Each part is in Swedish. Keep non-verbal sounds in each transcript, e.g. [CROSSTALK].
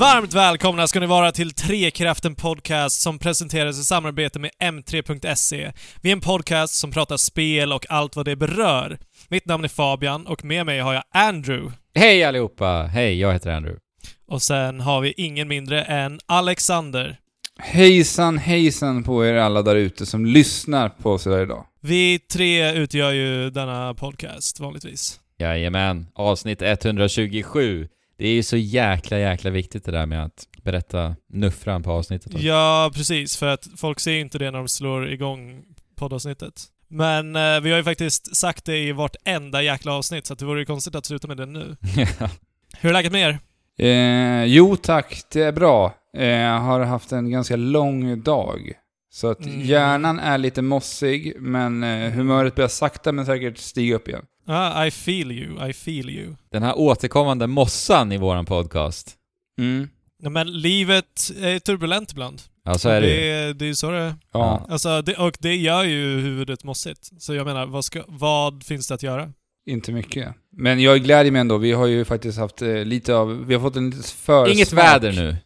Varmt välkomna ska ni vara till Trekraften Podcast som presenteras i samarbete med M3.se. Vi är en podcast som pratar spel och allt vad det berör. Mitt namn är Fabian och med mig har jag Andrew. Hej allihopa! Hej, jag heter Andrew. Och sen har vi ingen mindre än Alexander. Hejsan hejsan på er alla där ute som lyssnar på oss här idag. Vi tre utgör ju denna podcast vanligtvis. Jajamän, avsnitt 127. Det är ju så jäkla, jäkla viktigt det där med att berätta nuffran på avsnittet. också. Ja, precis. För att folk ser ju inte det när de slår igång poddavsnittet. Men eh, vi har ju faktiskt sagt det i vart enda jäkla avsnitt, så att det vore ju konstigt att sluta med det nu. [LAUGHS] Hur är läget med er? Eh, jo tack, det är bra. Eh, jag har haft en ganska lång dag. Så att Mm. hjärnan är lite mossig, men eh, humöret börjar sakta men säkert stiga upp igen. Ah, I feel you, I feel you. Den här återkommande mossan i våran podcast. Mm. Ja, men livet är turbulent ibland. Ja, så är det ju. det, är- det är ju så det är. Ja, Alltså, det, och det gör ju huvudet mossigt. Så jag menar, vad, ska, vad finns det att göra? inte mycket. Men jag glädjer mig ändå. Vi har ju faktiskt haft eh, lite av... Vi har fått en liten försmak. Inget väder nu.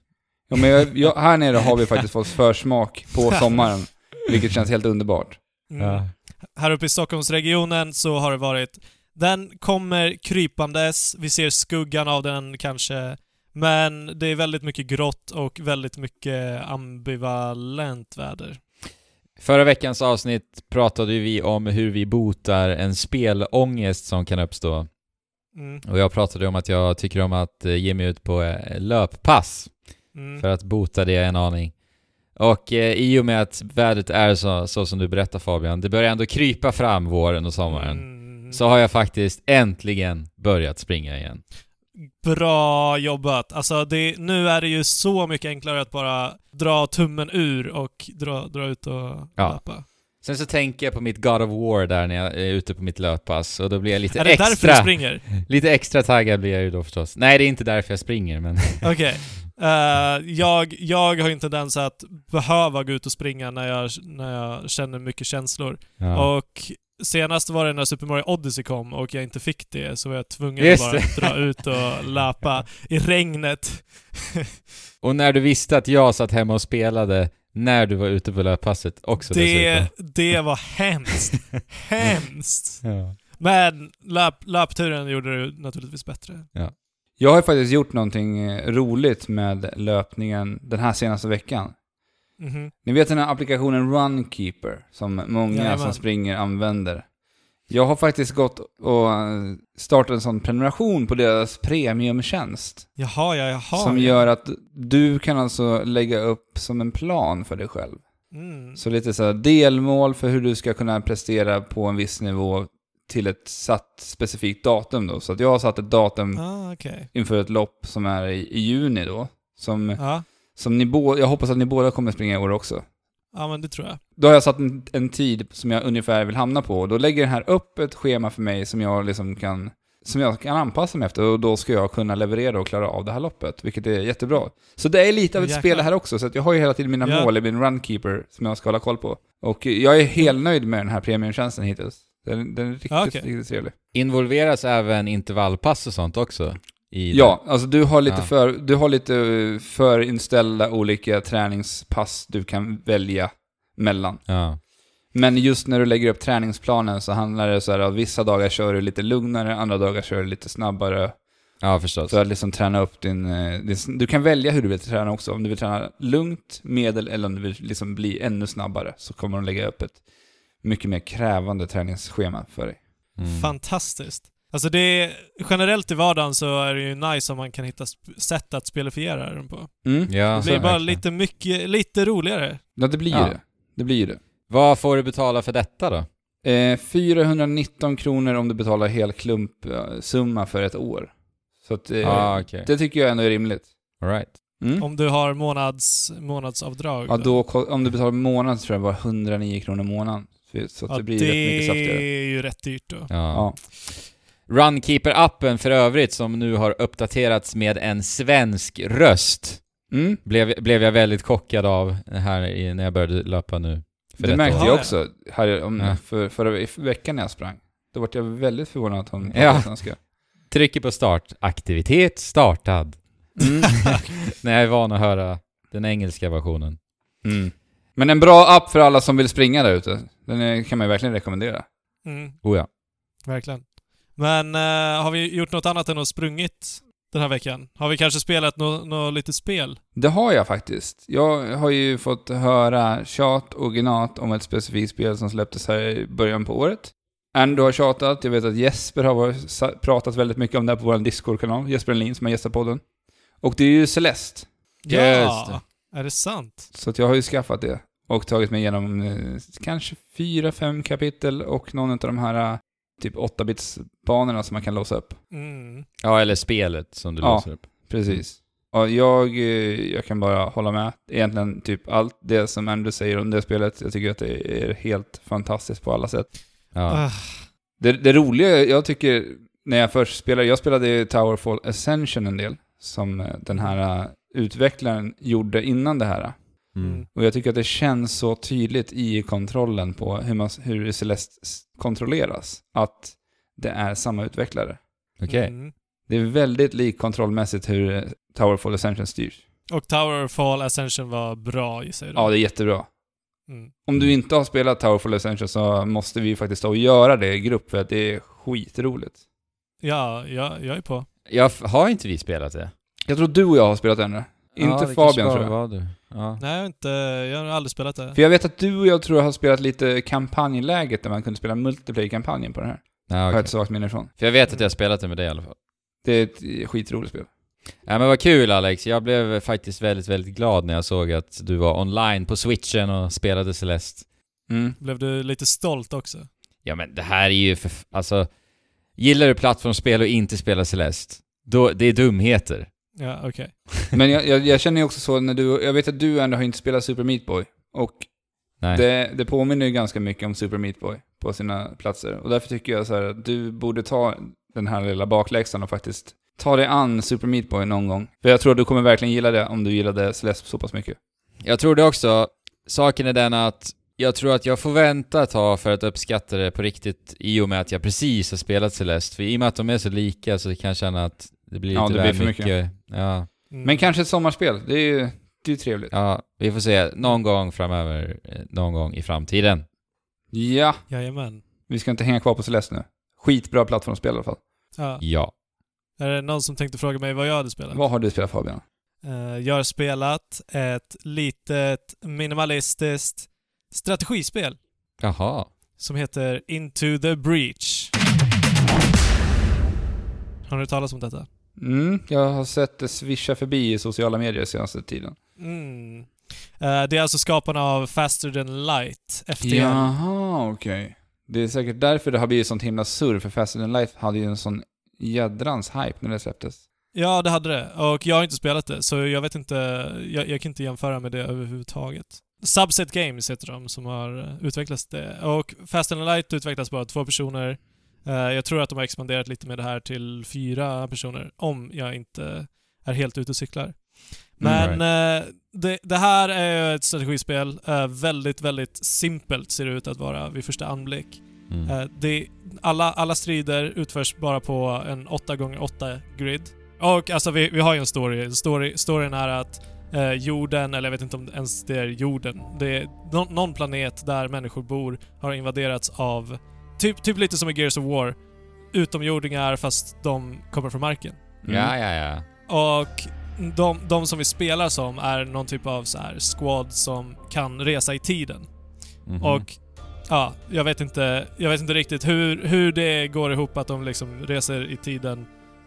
Ja, men jag, jag, här nere har vi faktiskt fått försmak på [LAUGHS] sommaren. Vilket känns helt underbart. Mm. Här uppe i Stockholmsregionen så har det varit... Den kommer krypandes, vi ser skuggan av den kanske, men det är väldigt mycket grått och väldigt mycket ambivalent väder. Förra veckans avsnitt pratade vi om hur vi botar en spelångest som kan uppstå. Mm. Och jag pratade om att jag tycker om att eh, ge mig ut på eh, löppass Mm. för att bota det en aning. Och eh, i och med att vädret är så, så som du berättar Fabian, det börjar ändå krypa fram våren och sommaren. Mm. Så har jag faktiskt äntligen börjat springa igen. Bra jobbat. Alltså det, nu är det ju så mycket enklare att bara dra tummen ur och dra, dra ut och Ja. löpa. Sen så tänker jag på mitt God of War där när jag är ute på mitt löppass och då blir jag lite Är det därför du extra, springer? [LAUGHS] lite extra taggad blir jag ju då förstås. Nej, det är inte därför jag springer men... Okej. [LAUGHS] Eh, jag, jag har en tendens att behöva gå ut och springa när jag, när jag känner mycket känslor. Ja. Och senast var det när Super Mario Odyssey kom och jag inte fick det, så var jag tvungen Just att bara det. dra ut och [LAUGHS] löpa i regnet. [LAUGHS] Och när du visste att jag satt hemma och spelade när du var ute på löppasset också Det, dessutom. det var [LAUGHS] hemskt. hemskt. Ja. Men löp, löpturen gjorde det naturligtvis bättre. Jag har faktiskt gjort någonting eh, roligt med löpningen den här senaste veckan. Mhm. Ni vet den här applikationen Runkeeper som många Jajamän. som springer använder. Jag har faktiskt gått och eh, startat en sån prenumeration på deras premiumtjänst. Jaha, ja, jaha. som gör att du kan alltså lägga upp som en plan för dig själv. Mm. Så lite så här delmål för hur du ska kunna prestera på en viss nivå till ett satt specifikt datum då. Så att jag har satt ett datum Ah, okej. inför ett lopp som är i, i juni då. Som, Ja. som ni båda, jag hoppas att ni båda kommer springa i år också. ja, men det tror jag. Då har jag satt en, en tid som jag ungefär vill hamna på. Då lägger den här upp ett schema för mig som jag liksom kan som jag kan anpassa mig efter och då ska jag kunna leverera och klara av det här loppet, vilket är jättebra. Så det är lite av ett Jäklar. spel här också, så jag har ju hela tiden mina Ja. mål i min runkeeper som jag ska hålla koll på. Och jag är helt nöjd med den här premiumtjänsten hittills. Den, den är riktigt, Ja, okej. riktigt trevlig. Involveras även intervallpass och sånt också? I Ja, alltså du har lite, Ja. för, du har lite eh, förinställda olika träningspass du kan välja mellan. det? Ja. Men just när du lägger upp träningsplanen så handlar det så här att vissa dagar kör du lite lugnare, andra dagar kör du lite snabbare. Ja, förstås. Så att liksom träna upp din, eh, din... Du kan välja hur du vill träna också. Om du vill träna lugnt, medel eller om du vill liksom bli ännu snabbare så kommer de lägga upp ett mycket mer krävande träningsschema för dig. Mm. Fantastiskt. Alltså det är, generellt i vardagen så är det ju nice om man kan hitta sätt att spelifiera den på. Mm. Ja, Det så blir bara verkligen. lite mycket, lite roligare. Ja, det blir Ja. det. Det blir det. Vad får du betala för detta då? Eh, 419 kronor om du betalar hel klumpsumma för ett år. Så att, eh, ah, okej. det tycker jag ändå är rimligt. All right. Mm. Om du har månads, månadsavdrag. Ja, då, ko- om du betalar månad så tror jag det var 109 kronor i månaden. Så att Ja, det blir rätt mycket saftigare. är ju rätt dyrt då. Ja. Ja. Runkeeper-appen för övrigt, som nu har uppdaterats med en svensk röst, Mm. blev, blev jag väldigt chockad av här i, när jag började löpa nu. För Det märkte år. jag också här om, Ja. för, förra ve- veckan när jag sprang. Då var jag väldigt förvånad att hon Ja. pratade svenska. Trycker på start. Aktivitet startad. Mm. [LAUGHS] Nej, jag är van att höra den engelska versionen. Mm. Men en bra app för alla som vill springa där ute. Den är, kan man ju verkligen rekommendera. Mm, Oh ja. verkligen. Men eh, har vi gjort något annat än att sprungit den här veckan? Har vi kanske spelat något nå litet spel? Det har jag faktiskt. Jag har ju fått höra tjat och gnat om ett specifikt spel som släpptes här i början på året. Ando har tjatat, jag vet att Jesper har varit, pratat väldigt mycket om det här på vår Discord-kanal, Jesper Enlin som har gästat podden. Och det är ju Celeste, Ja! Är det sant? så jag har ju skaffat det. Och tagit mig igenom eh, kanske fyra, fem kapitel och någon av de här eh, typ 8-bits-banorna som man kan låsa upp. Mm. Ja, eller spelet som du Ja. låser upp. Precis. Och jag, eh, jag kan bara hålla med. Egentligen typ allt det som Andrew säger om det spelet. Jag tycker att det är helt fantastiskt på alla sätt. Ja. Ah, Det, det roliga, jag tycker, när jag först spelade, jag spelade Towerfall Ascension en del, som eh, den här eh, utvecklaren gjorde innan det här. Mm. Och jag tycker att det känns så tydligt i kontrollen på hur, man, hur Celeste kontrolleras, att det är samma utvecklare. Okej. mm. Det är väldigt lik kontrollmässigt hur eh, Towerfall Ascension styrs. Och Tower Fall Ascension var bra gissar jag. Ja, det är jättebra. Mm. Om du inte har spelat Towerfall Ascension så måste vi faktiskt ta och göra det i grupp för att det är skitroligt. Ja, jag, jag är på. Jag har inte vi spelat det? Jag tror du och jag har spelat det ännu. Inte det Fabian tror jag. var du. Ja. Nej, jag har, inte, jag har aldrig spelat det. För jag vet att du och jag tror jag har spelat lite kampanjläget där man kunde spela multiplayer-kampanjen på den här. Ja, Har jag okej. ett svagt minne ifrån. För jag vet att jag har spelat det med dig i alla fall. Det är ett skitroligt spel. Ja men vad kul Alex, jag blev faktiskt väldigt, väldigt glad när jag såg att du var online på switchen och spelade Celeste. Mm. Blev du lite stolt också? Ja men det här är ju för... Alltså... Gillar du plattformsspel och inte spelar Celeste, då, det är dumheter. Ja, okej. [LAUGHS] Men jag, jag, jag känner ju också så när du, jag vet att du ändå har inte spelat Super Meat Boy. Och Nej. det, det påminner ju ganska mycket om Super Meat Boy på sina platser. Och därför tycker jag så här att du borde ta den här lilla bakläxan och faktiskt ta dig an Super Meat Boy någon gång. För jag tror att du kommer verkligen gilla det om du gillade Celeste så pass mycket. Jag tror det också. Saken är den att jag tror att jag får vänta ett tag för att uppskatta det på riktigt i och med att jag precis har spelat Celeste. För i och med att de är så lika så kan jag känna att det blir lite Ja, det väl blir för mycket. mycket. Ja. Mm. Men kanske ett sommarspel, det är ju det är trevligt. ja, vi får se. Någon gång framöver, eh, någon gång i framtiden. Ja, Jajamän. vi ska inte hänga kvar på Celeste nu. Skitbra plattformsspel i alla fall. Ja. Ja. Är det någon som tänkte fråga mig vad jag hade spelat? Vad har du spelat Fabian? Eh, jag har spelat ett litet minimalistiskt strategispel Jaha. som heter Into the Breach. Har hört talas om detta? Mm, jag har sett det svischa förbi i sociala medier senaste tiden. Mm. Eh, det är alltså skaparna av Faster than Light, FTL. Jaha, okej. Det är säkert därför det har blivit sånt himla surr, för Faster than Life hade ju en sån jädrans hype när det släpptes. Ja, det hade det. Och jag har inte spelat det, så jag vet inte... Jag, jag kan inte jämföra med det överhuvudtaget. Subset Games heter de som har utvecklat det. Och Fast and Light utvecklas bara av två personer. Eh, jag tror att de har expanderat lite med det här till fyra personer, om jag inte är helt ute och cyklar. Men Mm, eh, det, det här är ett strategispel. Eh, väldigt, väldigt simpelt ser det ut att vara vid första anblick. Mm. Det, alla, alla strider utförs bara på en 8x8 grid. Och alltså vi, vi har ju en story. story storyn är att eh, jorden, eller jag vet inte om ens det är jorden, det är nå- någon planet där människor bor har invaderats av, typ, typ lite som i Gears of War, utomjordingar fast de kommer från marken. Mm. Ja, ja, ja. Och de, de som vi spelar som är någon typ av så här squad som kan resa i tiden. Mhm. Och ja, jag vet inte, jag vet inte riktigt hur, hur det går ihop att de liksom reser i tiden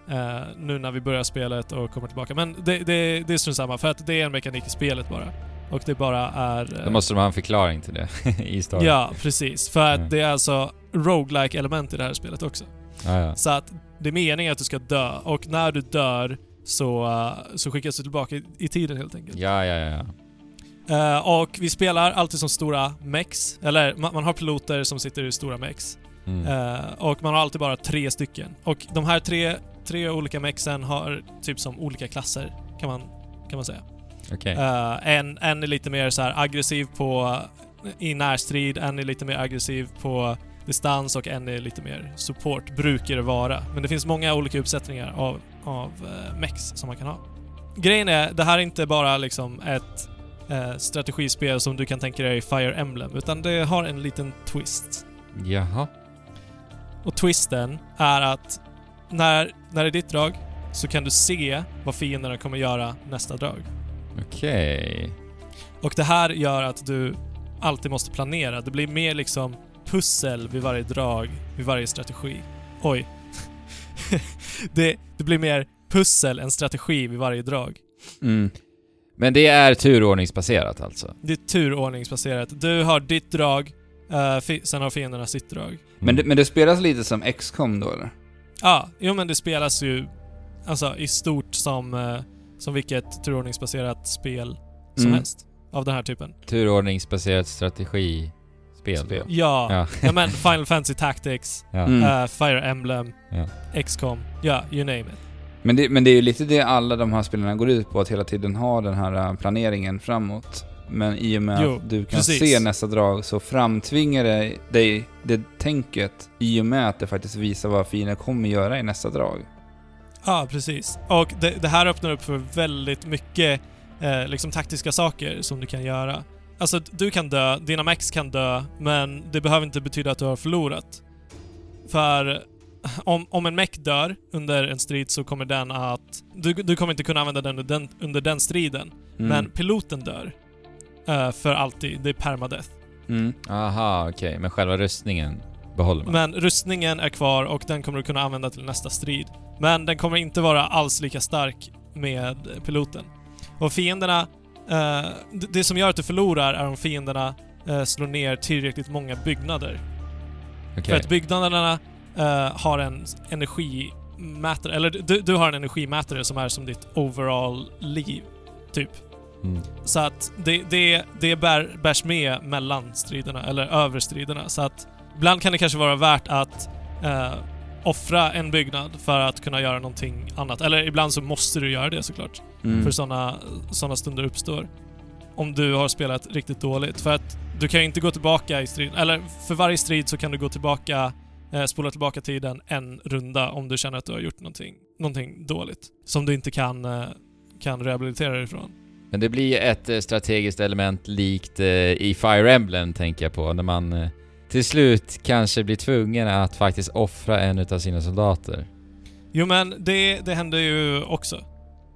eh, nu när vi börjar spelet och kommer tillbaka. Men det, det, det är strunt samma, för att det är en mekanik i spelet bara. Och det bara är... eh, Då måste de ha en förklaring till det [LAUGHS] i storyn. Ja, precis. För att Mm. det är alltså roguelike element i det här spelet också. Ja, ja. Så att det är meningen att du ska dö, och när du dör så, eh, så skickas du tillbaka i, i tiden helt enkelt. Ja, ja, ja. Eh, och vi spelar alltid som stora mex, eller man, man har piloter som sitter i stora mex. Mm. Eh, och man har alltid bara tre stycken. Och de här tre, tre olika mexen har typ som olika klasser, kan man, kan man säga. Eh, en, en är lite mer så aggressiv på i närstrid, en är lite mer aggressiv på distans och en är lite mer support, brukar det vara. Men det finns många olika uppsättningar av, av uh, mex som man kan ha. grejen är, det här är inte bara liksom ett eh, strategispel som du kan tänka dig i Fire Emblem, utan det har en liten twist. Jaha. Och twisten är att när, när det är ditt drag så kan du se vad fienderna kommer göra nästa drag. Okej. Och det här gör att du alltid måste planera. Det blir mer liksom pussel vid varje drag, vid varje strategi. Oj. [LAUGHS] det, det blir mer pussel än strategi vid varje drag. Mm. Men det är turordningsbaserat alltså? Det är turordningsbaserat. Du har ditt drag, fi- sen har fienderna sitt drag. Men, det, men det spelas lite som XCOM då eller? Ja, jo men det spelas ju alltså i stort som, eh, som vilket turordningsbaserat spel som Mm. helst. Av den här typen. Turordningsbaserat strategispel? Spel. Ja, ja. Ja. men Final Fantasy Tactics, ja. Mm. eh, Fire Emblem, Ja. XCOM, ja, you name it. Men det, men det är ju lite det alla de här spelarna går ut på, att hela tiden ha den här äh, planeringen framåt. Men i och med Jo, att du kan precis. se nästa drag så framtvingar det dig det tänket i och med att det faktiskt visar vad fienden kommer göra i nästa drag. Ja, precis. Och det, det här öppnar upp för väldigt mycket eh, liksom taktiska saker som du kan göra. Alltså, du kan dö, dina mex kan dö, men det behöver inte betyda att du har förlorat. För om, om en meck dör under en strid så kommer den att... Du, du kommer inte kunna använda den under den, under den striden. Mm. Men piloten dör. eh, för alltid. Det är permadeath. Mm. Aha, okej. Men själva rustningen behåller man? Men rustningen är kvar och den kommer du kunna använda till nästa strid. Men den kommer inte vara alls lika stark med piloten. Och fienderna... Eh, det- det som gör att du förlorar är om fienderna eh, slår ner tillräckligt många byggnader. Okej. För att byggnaderna eh, har en energimätare, eller du, du har en energimätare som är som ditt overall liv, typ. Mm. Så att det, det, det bär, bärs med mellan striderna, eller över striderna. Så att ibland kan det kanske vara värt att offra en byggnad för att kunna göra någonting annat. Eller ibland så måste du göra det såklart. Mm. För sådana såna stunder uppstår. Om du har spelat riktigt dåligt. För att du kan ju inte gå tillbaka i striden. Eller för varje strid så kan du gå tillbaka, eh, spola tillbaka tiden en runda om du känner att du har gjort någonting, någonting dåligt. Som du inte kan, eh, kan rehabilitera dig ifrån. Men det blir ett eh, strategiskt element likt eh, i Fire Emblem, tänker jag på, när man eh, till slut kanske blir tvungen att faktiskt offra en utav sina soldater. Jo men det, det händer ju också.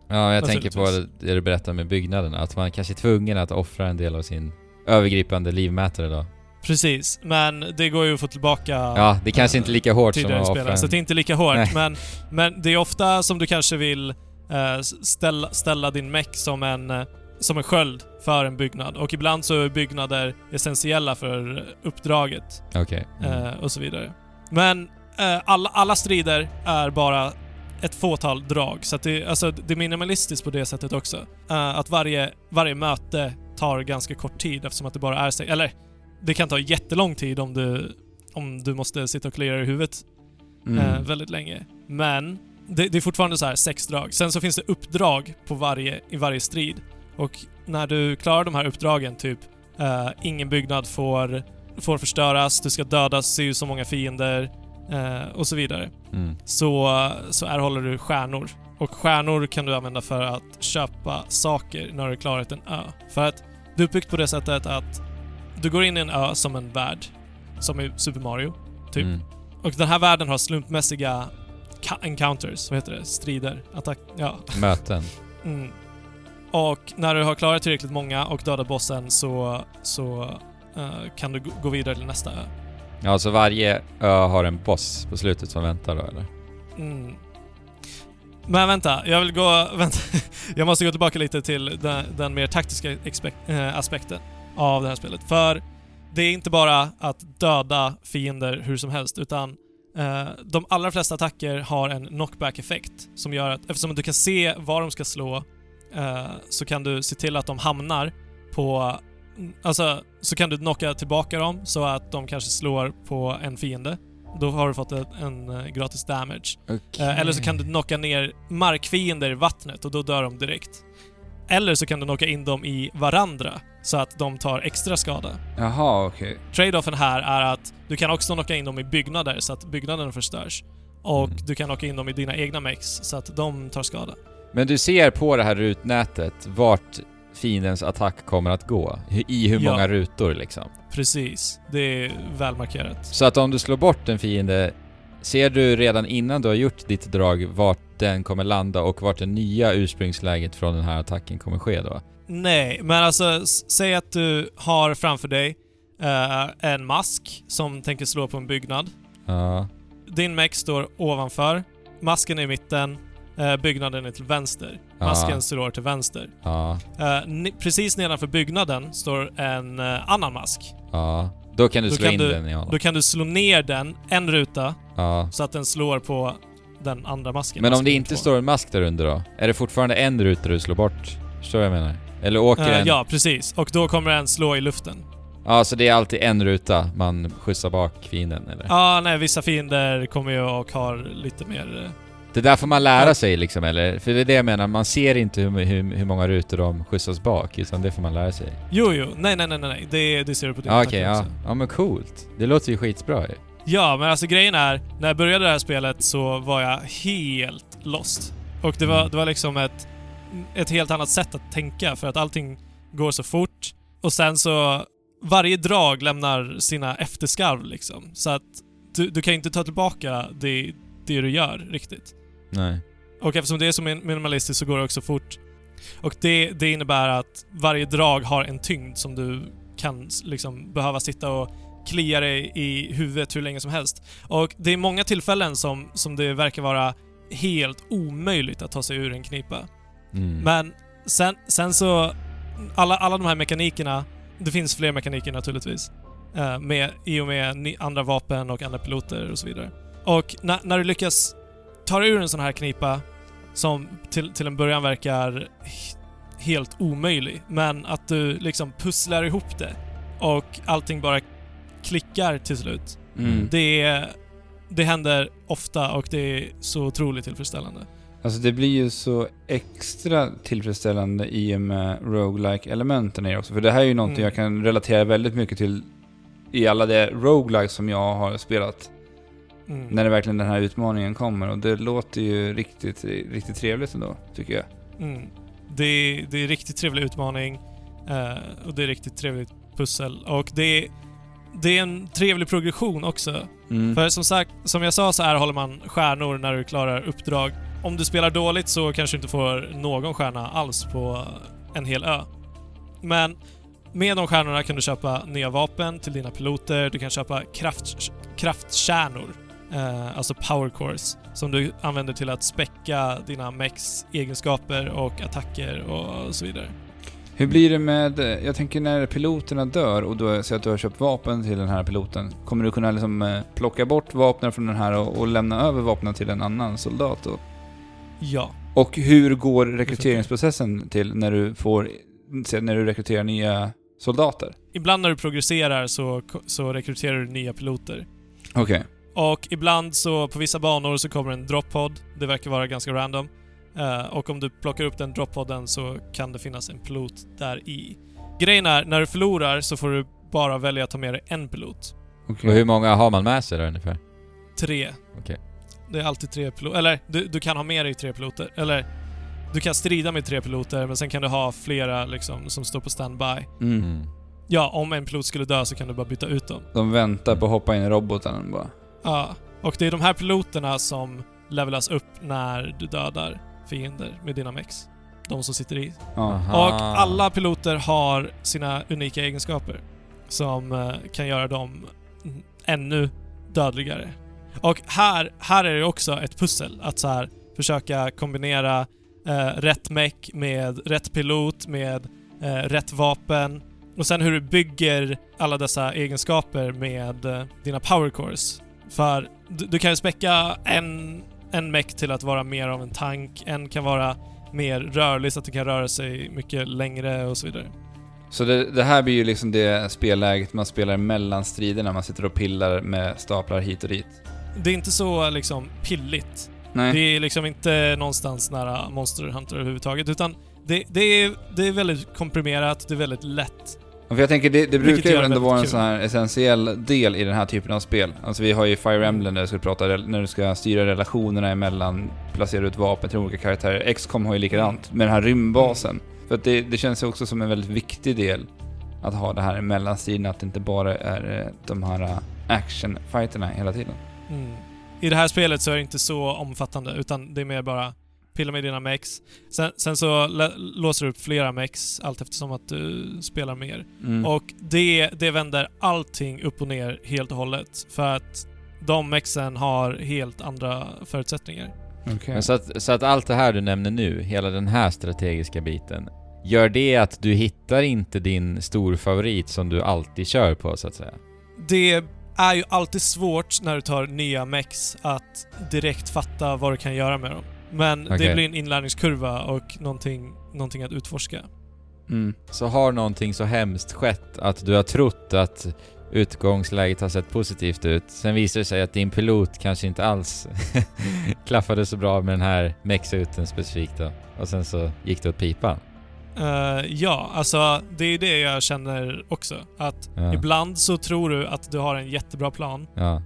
Ja, jag tänker på det du berättade med byggnaderna, att man kanske är tvungen att offra en del av sin övergripande livmätare då. Precis, men det går ju att få tillbaka Ja, det kanske eh, inte är lika hårt som att offra en... så det är inte lika hårt. Nej. Men, men det är ofta som du kanske vill eh, ställa, ställa din meck som en, eh, som en sköld för en byggnad. Och ibland så är byggnader essentiella för uppdraget Okej. Mm. eh, och så vidare. Men eh, alla, alla strider är bara ett fåtal drag, så det, alltså, det är minimalistiskt på det sättet också. Eh, att varje, varje möte tar ganska kort tid eftersom att det bara är sig. Eller, det kan ta jättelång tid om du, om du måste sitta och klia i huvudet Mm. eh, väldigt länge. Men det, det är fortfarande så här sex drag. Sen så finns det uppdrag på varje, i varje strid. Och när du klarar de här uppdragen, typ eh, ingen byggnad får, får förstöras, du ska döda si så många fiender eh, och så vidare. Mm. Så, så erhåller du stjärnor. Och stjärnor kan du använda för att köpa saker när du klarat en ö. För att det är uppbyggt på det sättet att du går in i en ö som en värld, som i Super Mario. Typ. Mm. Och den här världen har slumpmässiga encounters, vad heter det? Strider? Attack? Ja. Möten. Mm. Och när du har klarat tillräckligt många och dödat bossen så, så eh, kan du gå- vidare till nästa ö. Ja, så varje ö har en boss på slutet som väntar då, eller? Mm. Men vänta, jag vill gå... [LAUGHS] Vänta. Jag måste gå tillbaka lite till den, den mer taktiska eh, aspekten av det här spelet. För det är inte bara att döda fiender hur som helst, utan eh, de allra flesta attacker har en knockback-effekt som gör att eftersom du kan se var de ska slå eh, så kan du se till att de hamnar på... Alltså, så kan du knocka tillbaka dem så att de kanske slår på en fiende. Då har du fått en, en eh, gratis damage. Eh, Eller så kan du knocka ner markfiender i vattnet och då dör de direkt. Eller så kan du knocka in dem i varandra så att de tar extra skada. Jaha, okej. Trade-offen här är att du kan också knocka in dem i byggnader så att byggnaden förstörs. Och Mm. du kan knocka in dem i dina egna mex så att de tar skada. Men du ser på det här rutnätet vart fiendens attack kommer att gå. I hur Ja. många rutor liksom. Precis. Det är välmarkerat. Så att om du slår bort en fiende, ser du redan innan du har gjort ditt drag vart den kommer landa och vart det nya ursprungsläget från den här attacken kommer ske då? Nej, men alltså säg att du har framför dig eh, en mask som tänker slå på en byggnad. Ja. Din mech står ovanför, masken är i mitten, byggnaden är till vänster. Masken slår till vänster. Ja. Eh, precis nedanför byggnaden står en eh, annan mask. Ja. Då kan du Då slå kan in du- den i honom. Då kan du slå ner den en ruta Ja. så att den slår på den andra masken. Men om det inte två. står en mask där under då? Är det fortfarande en ruta du slår bort? Förstår jag menar? Eller åker Eh, den... Ja, precis. Och då kommer den slå i luften. Ja, så det är alltid en ruta man skjutsar bak fienden eller? Ja, nej, vissa fiender kommer ju och har lite mer... Det där får man lära sig liksom eller? För det är det jag menar, man ser inte hur, hur, hur många rutor de skjutsas bak, utan det får man lära sig. Jo, jo. Nej, nej, nej, nej. Det, det ser du på din Ja, attack okej, ja. också. Ja men coolt. Det låter ju skitbra ju. Ja, men alltså grejen är, när jag började det här spelet så var jag helt lost. Och det var, Mm. det var liksom ett, ett helt annat sätt att tänka för att allting går så fort. Och sen så, varje drag lämnar sina efterskarv liksom. Så att du, du kan inte ta tillbaka det, det du gör riktigt. Nej. Och eftersom det är så min- minimalistiskt så går det också fort. Och det, det innebär att varje drag har en tyngd som du kan liksom behöva sitta och klia dig i huvudet hur länge som helst. Och det är många tillfällen som, som det verkar vara helt omöjligt att ta sig ur en knipa. Mm. Men sen, sen så... Alla, alla de här mekanikerna, det finns fler mekaniker naturligtvis. eh, med, I och med andra vapen och andra piloter och så vidare. Och när, när du lyckas ta dig ur en sån här knipa som till, till en början verkar he- helt omöjlig, men att du liksom pusslar ihop det och allting bara klickar till slut. Mm. Det, det händer ofta och det är så otroligt tillfredsställande. Alltså det blir ju så extra tillfredsställande i och med roguelike elementen i också. För det här är ju någonting Mm. jag kan relatera väldigt mycket till i alla de roguelikes som jag har spelat. Mm. När det verkligen den här utmaningen kommer. Och det låter ju riktigt, riktigt trevligt ändå, tycker jag. Mm. Det, är, det är riktigt trevlig utmaning eh, och det är riktigt trevligt pussel. Och det är, det är en trevlig progression också. Mm. För som sagt, som jag sa så här håller man stjärnor när du klarar uppdrag. Om du spelar dåligt så kanske du inte får någon stjärna alls på en hel ö. Men med de stjärnorna kan du köpa nya vapen till dina piloter, du kan köpa kraft, kraftkärnor, eh, alltså power cores, som du använder till att späcka dina mechs egenskaper och attacker och så vidare. Hur blir det med, jag tänker när piloterna dör och du säger att du har köpt vapen till den här piloten. Kommer du kunna liksom eh, plocka bort vapnen från den här och, och lämna över vapnen till en annan soldat då? Ja. Och hur går rekryteringsprocessen till när du får, när du rekryterar nya soldater? Ibland när du progresserar så, så rekryterar du nya piloter. Okej. Och ibland så på vissa banor så kommer en droppod. Det verkar vara ganska random. Eh, och om du plockar upp den droppodden så kan det finnas en pilot där i. Grejen är, när du förlorar så får du bara välja att ta med dig en pilot. Okej. Och hur många har man med sig då ungefär? Tre. Okej. Det är alltid tre piloter. Eller, du, du kan ha med dig tre piloter. Eller, du kan strida med tre piloter, men sen kan du ha flera liksom som står på standby. Mm. Ja, om en pilot skulle dö så kan du bara byta ut dem. De väntar på att hoppa in i roboten bara. Ja, och det är de här piloterna som levelas upp när du dödar fiender med dina mex. De som sitter i. Aha. Och alla piloter har sina unika egenskaper som eh, kan göra dem ännu dödligare. Och här, här är det också ett pussel att så här försöka kombinera eh, rätt meck med rätt pilot med eh, rätt vapen och sen hur du bygger alla dessa egenskaper med eh, dina power cores. För du, du kan ju späcka en, en meck till att vara mer av en tank, en kan vara mer rörlig så att det kan röra sig mycket längre och så vidare. Så det, det här blir ju liksom det spelläget man spelar mellan striderna. Man sitter och pillar med staplar hit och dit. Det är inte så liksom pilligt. Nej. Det är liksom inte någonstans nära Monster Hunter överhuvudtaget, utan det, det, är, det är väldigt komprimerat, det är väldigt lätt. För jag tänker, det, det brukar ju ändå vara en sån här essentiell del i den här typen av spel. Alltså vi har ju Fire Emblem där du ska prata, när du ska styra relationerna emellan, placera ut vapen till olika karaktärer. XCOM har ju likadant med den här rymdbasen. För att det, det känns ju också som en väldigt viktig del att ha det här mellanstilen, att det inte bara är eh, de här eh, action-fighterna hela tiden. Mm. I det här spelet så är det inte så omfattande, utan det är mer bara pilla med dina mex. Sen, sen så låser du upp flera mex allt eftersom att du spelar mer. Mm. Och det, det vänder allting upp och ner helt och hållet. För att de mexen har helt andra förutsättningar. Men så, att, så att allt det här du nämner nu, hela den här strategiska biten, gör det att du hittar inte din storfavorit som du alltid kör på så att säga? Det är ju alltid svårt när du tar nya mex att direkt fatta vad du kan göra med dem. Men Okej. det blir en inlärningskurva och någonting, någonting att utforska. Mm. Så har någonting så hemskt skett att du har trott att utgångsläget har sett positivt ut. Sen visar det sig att din pilot kanske inte alls [LAUGHS] klaffade så bra med den här mexuten specifikt då. Och sen så gick det åt pipan. Eh, ja, alltså det är det jag känner också. Att Ja. ibland så tror du att du har en jättebra plan, Ja.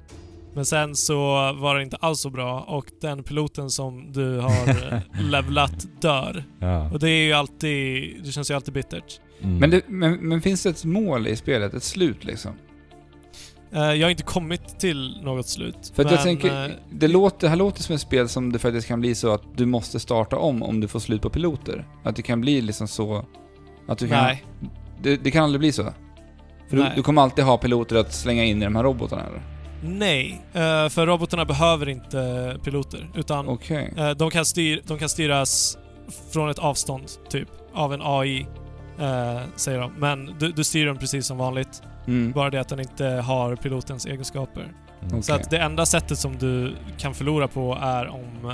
Men sen så var det inte alls så bra och den piloten som du har eh, [LAUGHS] levlat dör. ja. Och det är ju alltid... Det känns ju alltid bittert. Mm. Men, det, men, men finns det ett mål i spelet? Ett slut liksom? Eh, jag har inte kommit till något slut. För att men, jag tänker, eh, det, låter, det här låter som ett spel som det faktiskt kan bli så att du måste starta om om du får slut på piloter. Att det kan bli liksom så... Att du kan... nej. Det, det kan aldrig bli så? För du, du kommer alltid ha piloter att slänga in i de här robotarna eller? Nej, eh, för robotarna behöver inte piloter. Utan Okej. eh, de, kan styr, de kan styras från ett avstånd, typ. Av en AI, eh, säger de. Men du, du styr dem precis som vanligt. Mm. Bara det att den inte har pilotens egenskaper. Mm. Så Okej. att det enda sättet som du kan förlora på är om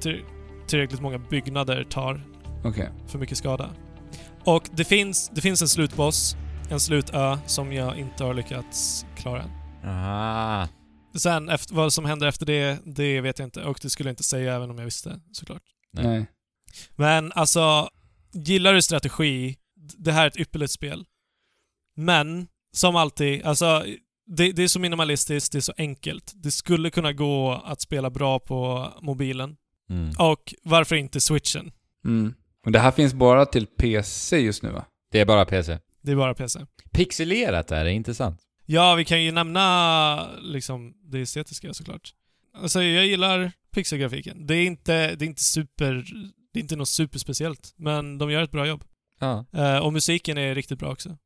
till- tillräckligt många byggnader tar Okej. för mycket skada. Och det finns, det finns en slutboss, en slutö, som jag inte har lyckats klara än. Ah. Sen efter, vad som händer efter det, det vet jag inte. Och det skulle jag inte säga även om jag visste, såklart. Nej. Men alltså, gillar du strategi, det här är ett ypperligt spel. Men, som alltid, alltså det, det är så minimalistiskt, det är så enkelt. Det skulle kunna gå att spela bra på mobilen. Mm. Och varför inte switchen? Mm. Och det här finns bara till PC just nu va? Det är bara PC. Det är bara PC. Pixelerat är det, inte sant? Ja, vi kan ju nämna liksom det estetiska såklart. Alltså jag gillar pixelgrafiken. Det är inte, det är inte super, det är inte något superspeciellt, men de gör ett bra jobb. Ja. Eh, och musiken är riktigt bra också.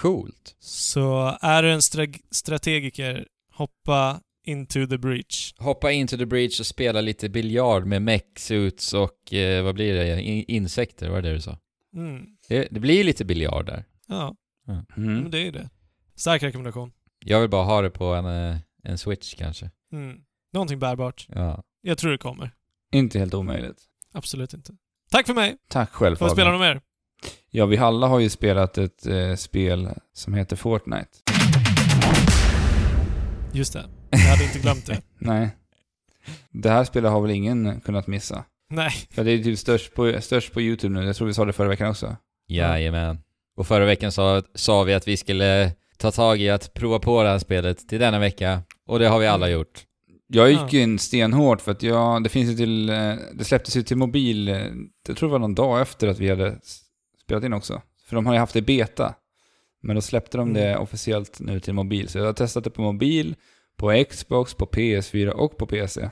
Coolt. Så är du en stra- strategiker, hoppa into the breach. Hoppa into the breach och spela lite biljard med mech-suits och eh, vad blir det? In insekter, var det det du sa? Mm. Det, det blir lite biljard där. Ja, Mm. men det är det. Stark rekommendation. Jag vill bara ha det på en, eh, en switch kanske. Mm. Någonting bärbart. Ja. Jag tror det kommer. Inte helt omöjligt. Absolut inte. Tack för mig! Tack själv Får jag spela något mer? Ja, vi alla har ju spelat ett eh, spel som heter Fortnite. Just det. Jag hade inte glömt det. [LAUGHS] Nej. Det här spelet har väl ingen kunnat missa? Nej. För det är typ störst på, störst på YouTube nu. Jag tror vi sa det förra veckan också. Jajamän. Och förra veckan sa, sa vi att vi skulle ta tag i att prova på det här spelet till denna vecka. Och det har vi alla gjort. Jag gick ju in stenhårt för att jag, det finns ju till, eh, det släpptes ju till mobil, eh, jag tror det var någon dag efter att vi hade spelat in också. För de har ju haft det i beta. Men då släppte de det Mm. officiellt nu till mobil. Så jag har testat det på mobil, på Xbox, på PS4 och på PC.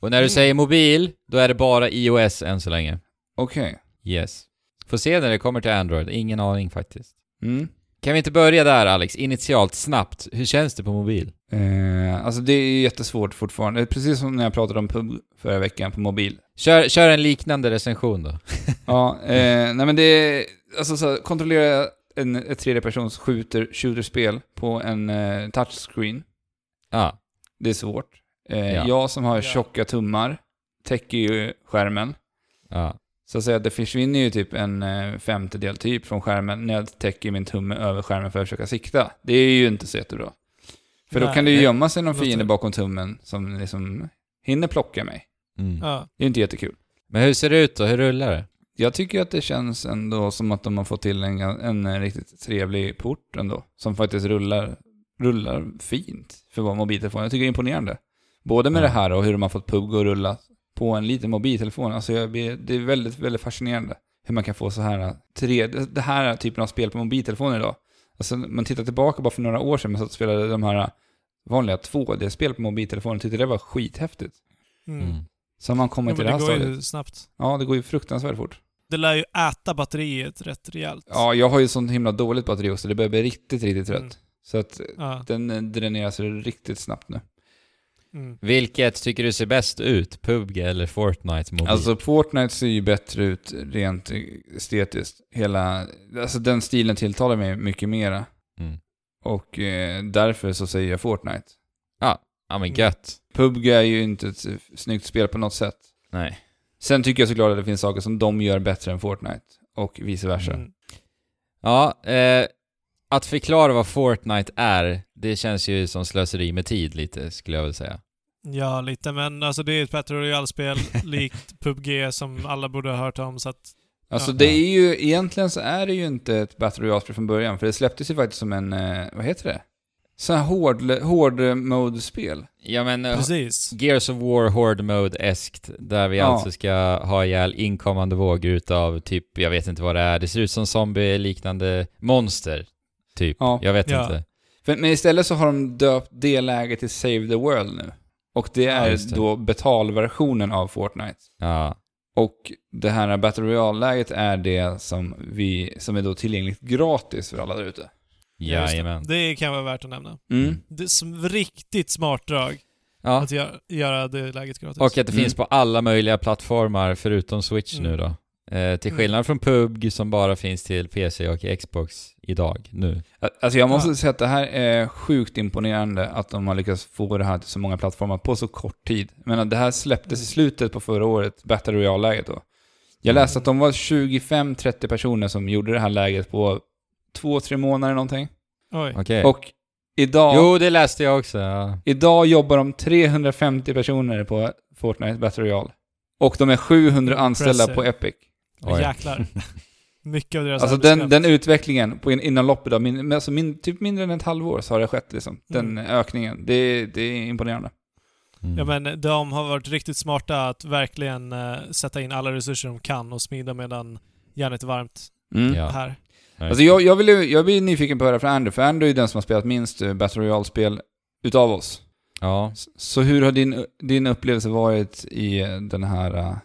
Och när du Mm. säger mobil, då är det bara iOS än så länge. Okej. Yes. Får se när det kommer till Android. Ingen aning faktiskt. Mm. Kan vi inte börja där Alex, initialt, snabbt? Hur känns det på mobil? Eh, alltså det är jättesvårt fortfarande. Precis som när jag pratade om pub förra veckan på mobil. Kör, kör en liknande recension då. [LAUGHS] Ja, eh, nej men det är, alltså så kontrollera en, ett tredjepersons shooter, shooterspel på en eh, touchscreen. Ja. Det är svårt. Eh, Ja. Jag som har tjocka tummar täcker ju skärmen. Ja. Så att säga det försvinner ju typ en eh, femtedel typ från skärmen när jag täcker min tumme över skärmen för att försöka sikta. Det är ju inte så jättebra. För då Nej, kan det ju gömma sig någon fiende bakom tummen som liksom hinner plocka mig. Mm. Ja. Det är inte jättekul. Men hur ser det ut då? Hur rullar det? Jag tycker att det känns ändå som att de har fått till en, en riktigt trevlig port ändå. Som faktiskt rullar, rullar fint för att vara mobiltelefon. Jag tycker det är imponerande. Både med Ja. det här och hur de har fått PUBG att rulla på en liten mobiltelefon. Alltså jag, det är väldigt, väldigt fascinerande hur man kan få så här tre, det här typen av spel på mobiltelefoner idag. Alltså man tittar tillbaka bara för några år sedan, man satt och spelade de här vanliga 2D-spel på mobiltelefoner och tyckte det var skithäftigt. Mm. Mm. Så man Ja, kommit men till det det här går stadiet. ju snabbt. Ja, det går ju fruktansvärt fort. Det lär ju äta batteriet rätt rejält. Ja, jag har ju sånt himla dåligt batteri också, det börjar bli riktigt, riktigt trött. Mm. Så att Ja. den eh, dräneras riktigt snabbt nu. Mm. Vilket tycker du ser bäst ut? PubG eller Fortnite mobil? Alltså Fortnite ser ju bättre ut rent estetiskt. Hela, alltså den stilen tilltalar mig mycket mera. Mm. Och eh, därför så säger jag Fortnite. Ja men gött. PubG är ju inte ett snyggt spel på något sätt. Nej. Sen tycker jag såklart att det finns saker som de gör bättre än Fortnite. Och vice versa. Mm. Ja, eh, att förklara vad Fortnite är, det känns ju som slöseri med tid lite, skulle jag väl säga. Ja, lite. Men alltså det är ett Battle Royale-spel [LAUGHS] likt PubG som alla borde ha hört om, så att... Alltså Ja. det är ju, egentligen så är det ju inte ett Battle Royale-spel från början, för det släpptes ju faktiskt som en, eh, vad heter det? Så här hård, hård mode-spel. Ja men, eh, Precis. Gears of War Horde Mode-eskt, där vi Ja. alltså ska ha ihjäl inkommande vågor utav typ, jag vet inte vad det är, det ser ut som zombie-liknande monster. Typ. Ja. Jag vet Ja. inte. Men istället så har de döpt det läget till Save the World nu. Och det Ja, är just det. då betalversionen av Fortnite. Ja. Och det här Battle Royale-läget är det som, vi, som är då tillgängligt gratis för alla där ute. Ja, just det. Jajamän. Det kan vara värt att nämna. Mm. Det är riktigt smart drag Ja. att göra, göra det läget gratis. Och att det Mm. finns på alla möjliga plattformar förutom Switch Mm. nu då. Eh, till Mm. skillnad från PubG som bara finns till PC och Xbox idag, nu. Alltså jag måste Ja. säga att det här är sjukt imponerande att de har lyckats få det här till så många plattformar på så kort tid. Men det här släpptes i slutet på förra året, Battle Royale-läget då. Jag läste att de var 25-30 personer som gjorde det här läget på två, tre månader någonting. Oj. Okej. Och idag, Jo, det läste jag också. Ja. idag jobbar de 350 personer på Fortnite Battle Royale. Och de är 700 anställda Impressive. på Epic. Oj. Jäklar. Mycket av deras Alltså den, den utvecklingen på in, inom loppet av min, alltså min, typ mindre än ett halvår så har det skett liksom. Den Mm. ökningen. Det, det är imponerande. Mm. Ja men de har varit riktigt smarta att verkligen eh, sätta in alla resurser de kan och smida medan järnet är varmt Mm. Ja. här. Alltså jag, jag, vill, ju- jag blir nyfiken på att höra från Andrew, för Andrew är den som har spelat minst eh, Battle Royale-spel utav oss. Ja. Så hur har din, din upplevelse varit i eh, den här uh,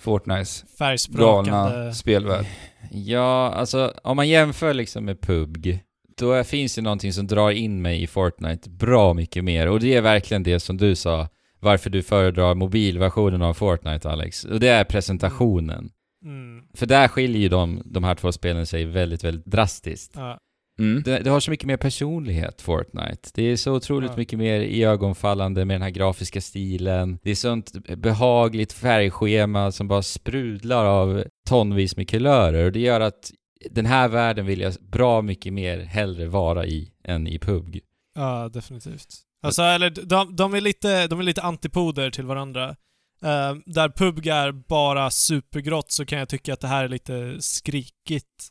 Fortnites galna spelvärld? Ja, alltså om man jämför liksom med PubG, då är, finns det någonting som drar in mig i Fortnite bra mycket mer. Och det är verkligen det som du sa, varför du föredrar mobilversionen av Fortnite Alex. Och det är presentationen. Mm. För där skiljer ju de, de här två spelen sig väldigt, väldigt drastiskt. Ja. Mm. Det, det har så mycket mer personlighet, Fortnite. Det är så otroligt Ja. mycket mer iögonfallande med den här grafiska stilen. Det är sånt behagligt färgschema som bara sprudlar av tonvis med kulörer. Och det gör att den här världen vill jag bra mycket mer hellre vara i än i PubG. ja, definitivt. Alltså, eller de, de, är lite, de är lite antipoder till varandra. Eh, där PubG är bara supergrått så kan jag tycka att det här är lite skrikigt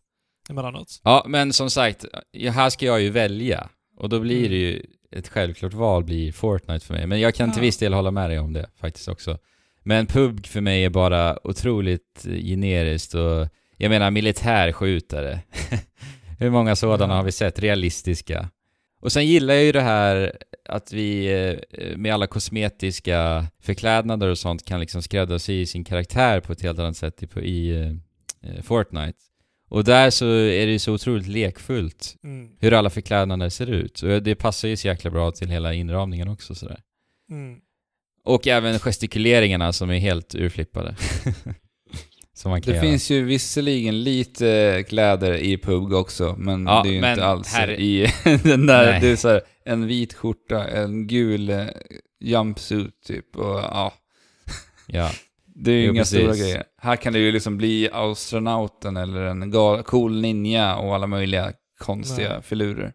emellanåt. Ja, men som sagt, här ska jag ju välja. Och då blir det ju ett självklart val blir Fortnite för mig. Men jag kan till Ja. viss del hålla med dig om det faktiskt också. Men PubG för mig är bara otroligt generiskt och jag menar militärskjutare. [LAUGHS] Hur många sådana Ja. har vi sett? Realistiska. Och sen gillar jag ju det här att vi eh, med alla kosmetiska förklädnader och sånt kan liksom skräddarsy sin karaktär på ett helt annat sätt i, i eh, Fortnite. Och där så är det ju så otroligt lekfullt Mm. hur alla förklädnader ser ut. Och det passar ju så jäkla bra till hela inramningen också sådär. Mm. Och även gestikuleringarna som är helt urflippade. [LAUGHS] som man kan Det göra. finns ju visserligen lite kläder i PubG också, men Ja, det är ju men inte alls här- i [LAUGHS] den där, Nej. det är så här, en vit skjorta, en gul eh, jumpsuit typ och ja. Ja. Det är ju Jo, inga precis. stora grejer. Här kan det ju liksom bli astronauten eller en gal, cool ninja och alla möjliga konstiga Nej. filurer.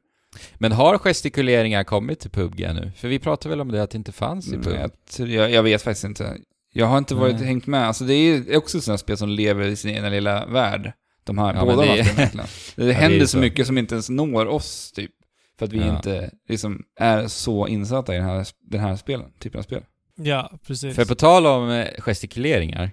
Men har gestikuleringar kommit till PubG nu? För vi pratade väl om det att det inte fanns i PubG? jag, jag, vet faktiskt inte. Jag har inte varit Nej. hängt med. Alltså det är också här spel som lever i sin egen lilla värld. De här, Ja, båda det-. [LAUGHS] Det händer ju så så. mycket som inte ens når oss, typ. För att vi Ja. inte liksom är så insatta i den här, den här spelen, typen av spel. Ja, precis. För på tal om eh, gestikuleringar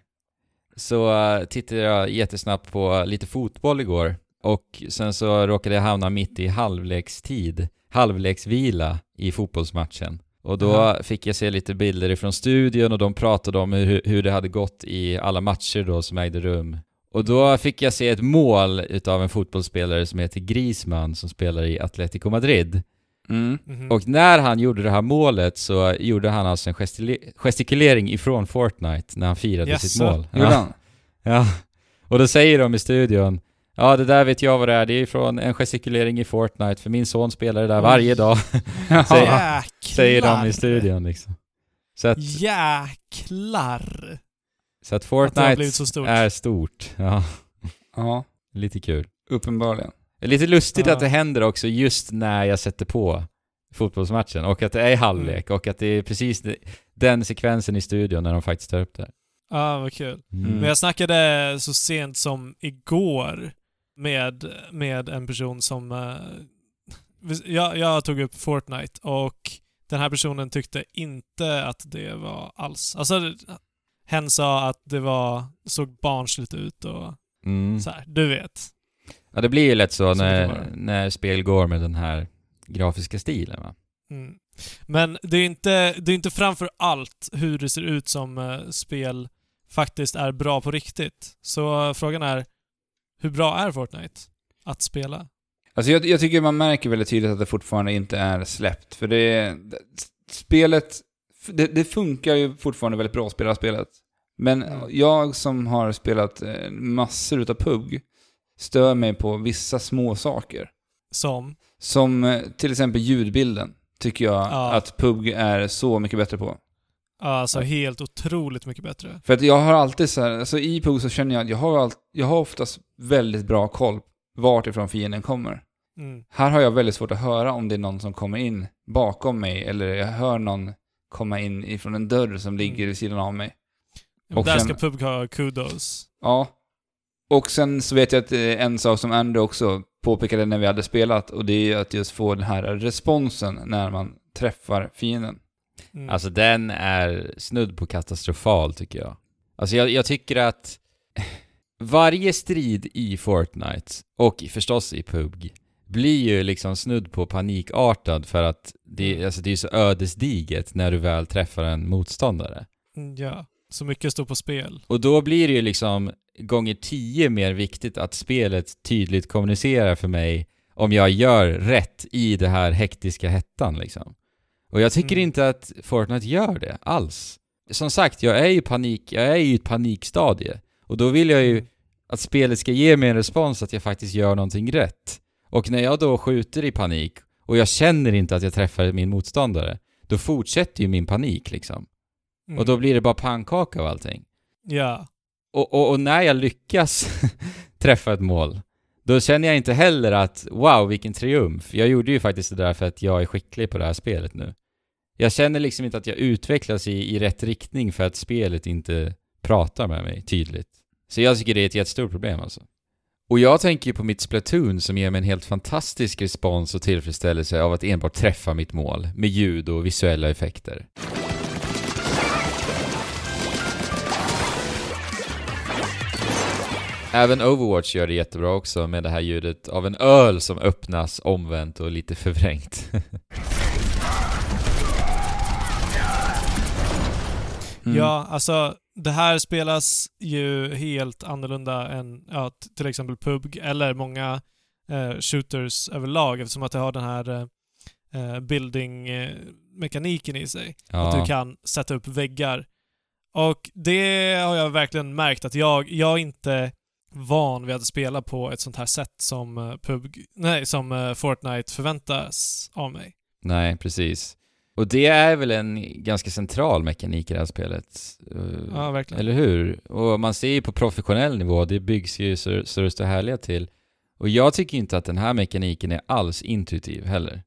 så eh, tittade jag jättesnabbt på lite fotboll igår och sen så råkade jag hamna mitt i halvlekstid, halvleksvila i fotbollsmatchen. Och då Jaha. fick jag se lite bilder ifrån studion och de pratade om hur, hur det hade gått i alla matcher då som ägde rum. Och då fick jag se ett mål utav en fotbollsspelare som heter Griezmann som spelar i Atletico Madrid. Mm. Mhm. Och när han gjorde det här målet så gjorde han alltså en gestile- gestikulering ifrån Fortnite när han firade Jaså? sitt mål. Ja. ja. Och då säger de i studion Ja, det där vet jag vad det är. Det är från en gestikulering i Fortnite, för min son spelar det där Oj. varje dag, [LAUGHS] Ja. Säger- Jäklar! säger de i studion liksom. Så att, Jäklar! så att Att Fortnite blivit så stort. är stort. Ja, ja, lite kul. uppenbarligen. Lite lustigt Ja. att det händer också just när jag sätter på fotbollsmatchen och att det är halvlek och att det är precis det- den sekvensen i studion när de faktiskt tar upp det. Ja, vad kul. Mm. Men jag snackade så sent som igår med, med en person som... eh, [LAUGHS] jag, jag tog upp Fortnite och den här personen tyckte inte att det var alls... Alltså, hen sa att det var, såg barnsligt ut och Mm. så här, du vet. Ja, det blir ju lätt så när, när spel går med den här grafiska stilen va? Mm. Men det är inte, det är inte framför allt hur det ser ut som eh, spel faktiskt är bra på riktigt. Så eh, frågan är, hur bra är Fortnite att spela? Alltså jag, jag tycker man märker väldigt tydligt att det fortfarande inte är släppt. För det, det spelet, det, det funkar ju fortfarande väldigt bra att spela spelet. Men Mm. jag som har spelat eh, massor utav PUG stör mig på vissa små saker. Som? Som eh, till exempel ljudbilden tycker jag Ja. att PUG är så mycket bättre på. Alltså helt otroligt mycket bättre. För att jag har alltid så här, alltså i PUG så känner jag att jag har, allt, jag har oftast väldigt bra koll vart ifrån fienden kommer. Mm. Här har jag väldigt svårt att höra om det är någon som kommer in bakom mig eller jag hör någon komma in ifrån en dörr som ligger Mm. vid sidan av mig. Och där sen- ska PUBG ha kudos. Ja. Och sen så vet jag att är en sak som Andrew också påpekade när vi hade spelat och det är ju att just få den här responsen när man träffar fienden. Mm. Alltså den är snudd på katastrofal tycker jag. Alltså jag, jag tycker att [LAUGHS] varje strid i Fortnite, och förstås i PUBG, blir ju liksom snudd på panikartad för att det, alltså det är så ödesdigert när du väl träffar en motståndare. Mm, ja. Så mycket står på spel. Och då blir det ju liksom gånger tio mer viktigt att spelet tydligt kommunicerar för mig om jag gör rätt i det här hektiska hettan liksom. Och jag tycker Mm. inte att Fortnite gör det alls. Som sagt, jag är ju panik, jag är ju i ett panikstadie. Och då vill jag ju Mm. att spelet ska ge mig en respons att jag faktiskt gör någonting rätt. Och när jag då skjuter i panik och jag känner inte att jag träffar min motståndare, då fortsätter ju min panik liksom. Mm. Och då blir det bara pannkaka av allting. Ja. Och, och, och när jag lyckas [LAUGHS] träffa ett mål, då känner jag inte heller att wow, vilken triumf. Jag gjorde ju faktiskt det där för att jag är skicklig på det här spelet nu. Jag känner liksom inte att jag utvecklas i, i rätt riktning för att spelet inte pratar med mig tydligt. Så jag tycker det är ett jättestort problem alltså. Och jag tänker ju på mitt Splatoon som ger mig en helt fantastisk respons och tillfredsställelse av att enbart träffa mitt mål med ljud och visuella effekter. Även Overwatch gör det jättebra också med det här ljudet av en öl som öppnas omvänt och lite förvrängt. [LAUGHS] Mm. Ja, alltså det här spelas ju helt annorlunda än ja, till exempel PUBG eller många eh, shooters överlag eftersom att det har den här eh, eh, building-mekaniken i sig. Att du kan sätta upp väggar. Och det har jag verkligen märkt att jag, jag inte van vid att spela på ett sånt här sätt som eh, PUBG, nej, som eh, Fortnite förväntas av mig. Nej, precis. Och det är väl en ganska central mekanik i det här spelet. Eh, Ja, verkligen. Eller hur? Och man ser ju på professionell nivå, det byggs ju så, så det står härliga till. Och jag tycker inte att den här mekaniken är alls intuitiv heller.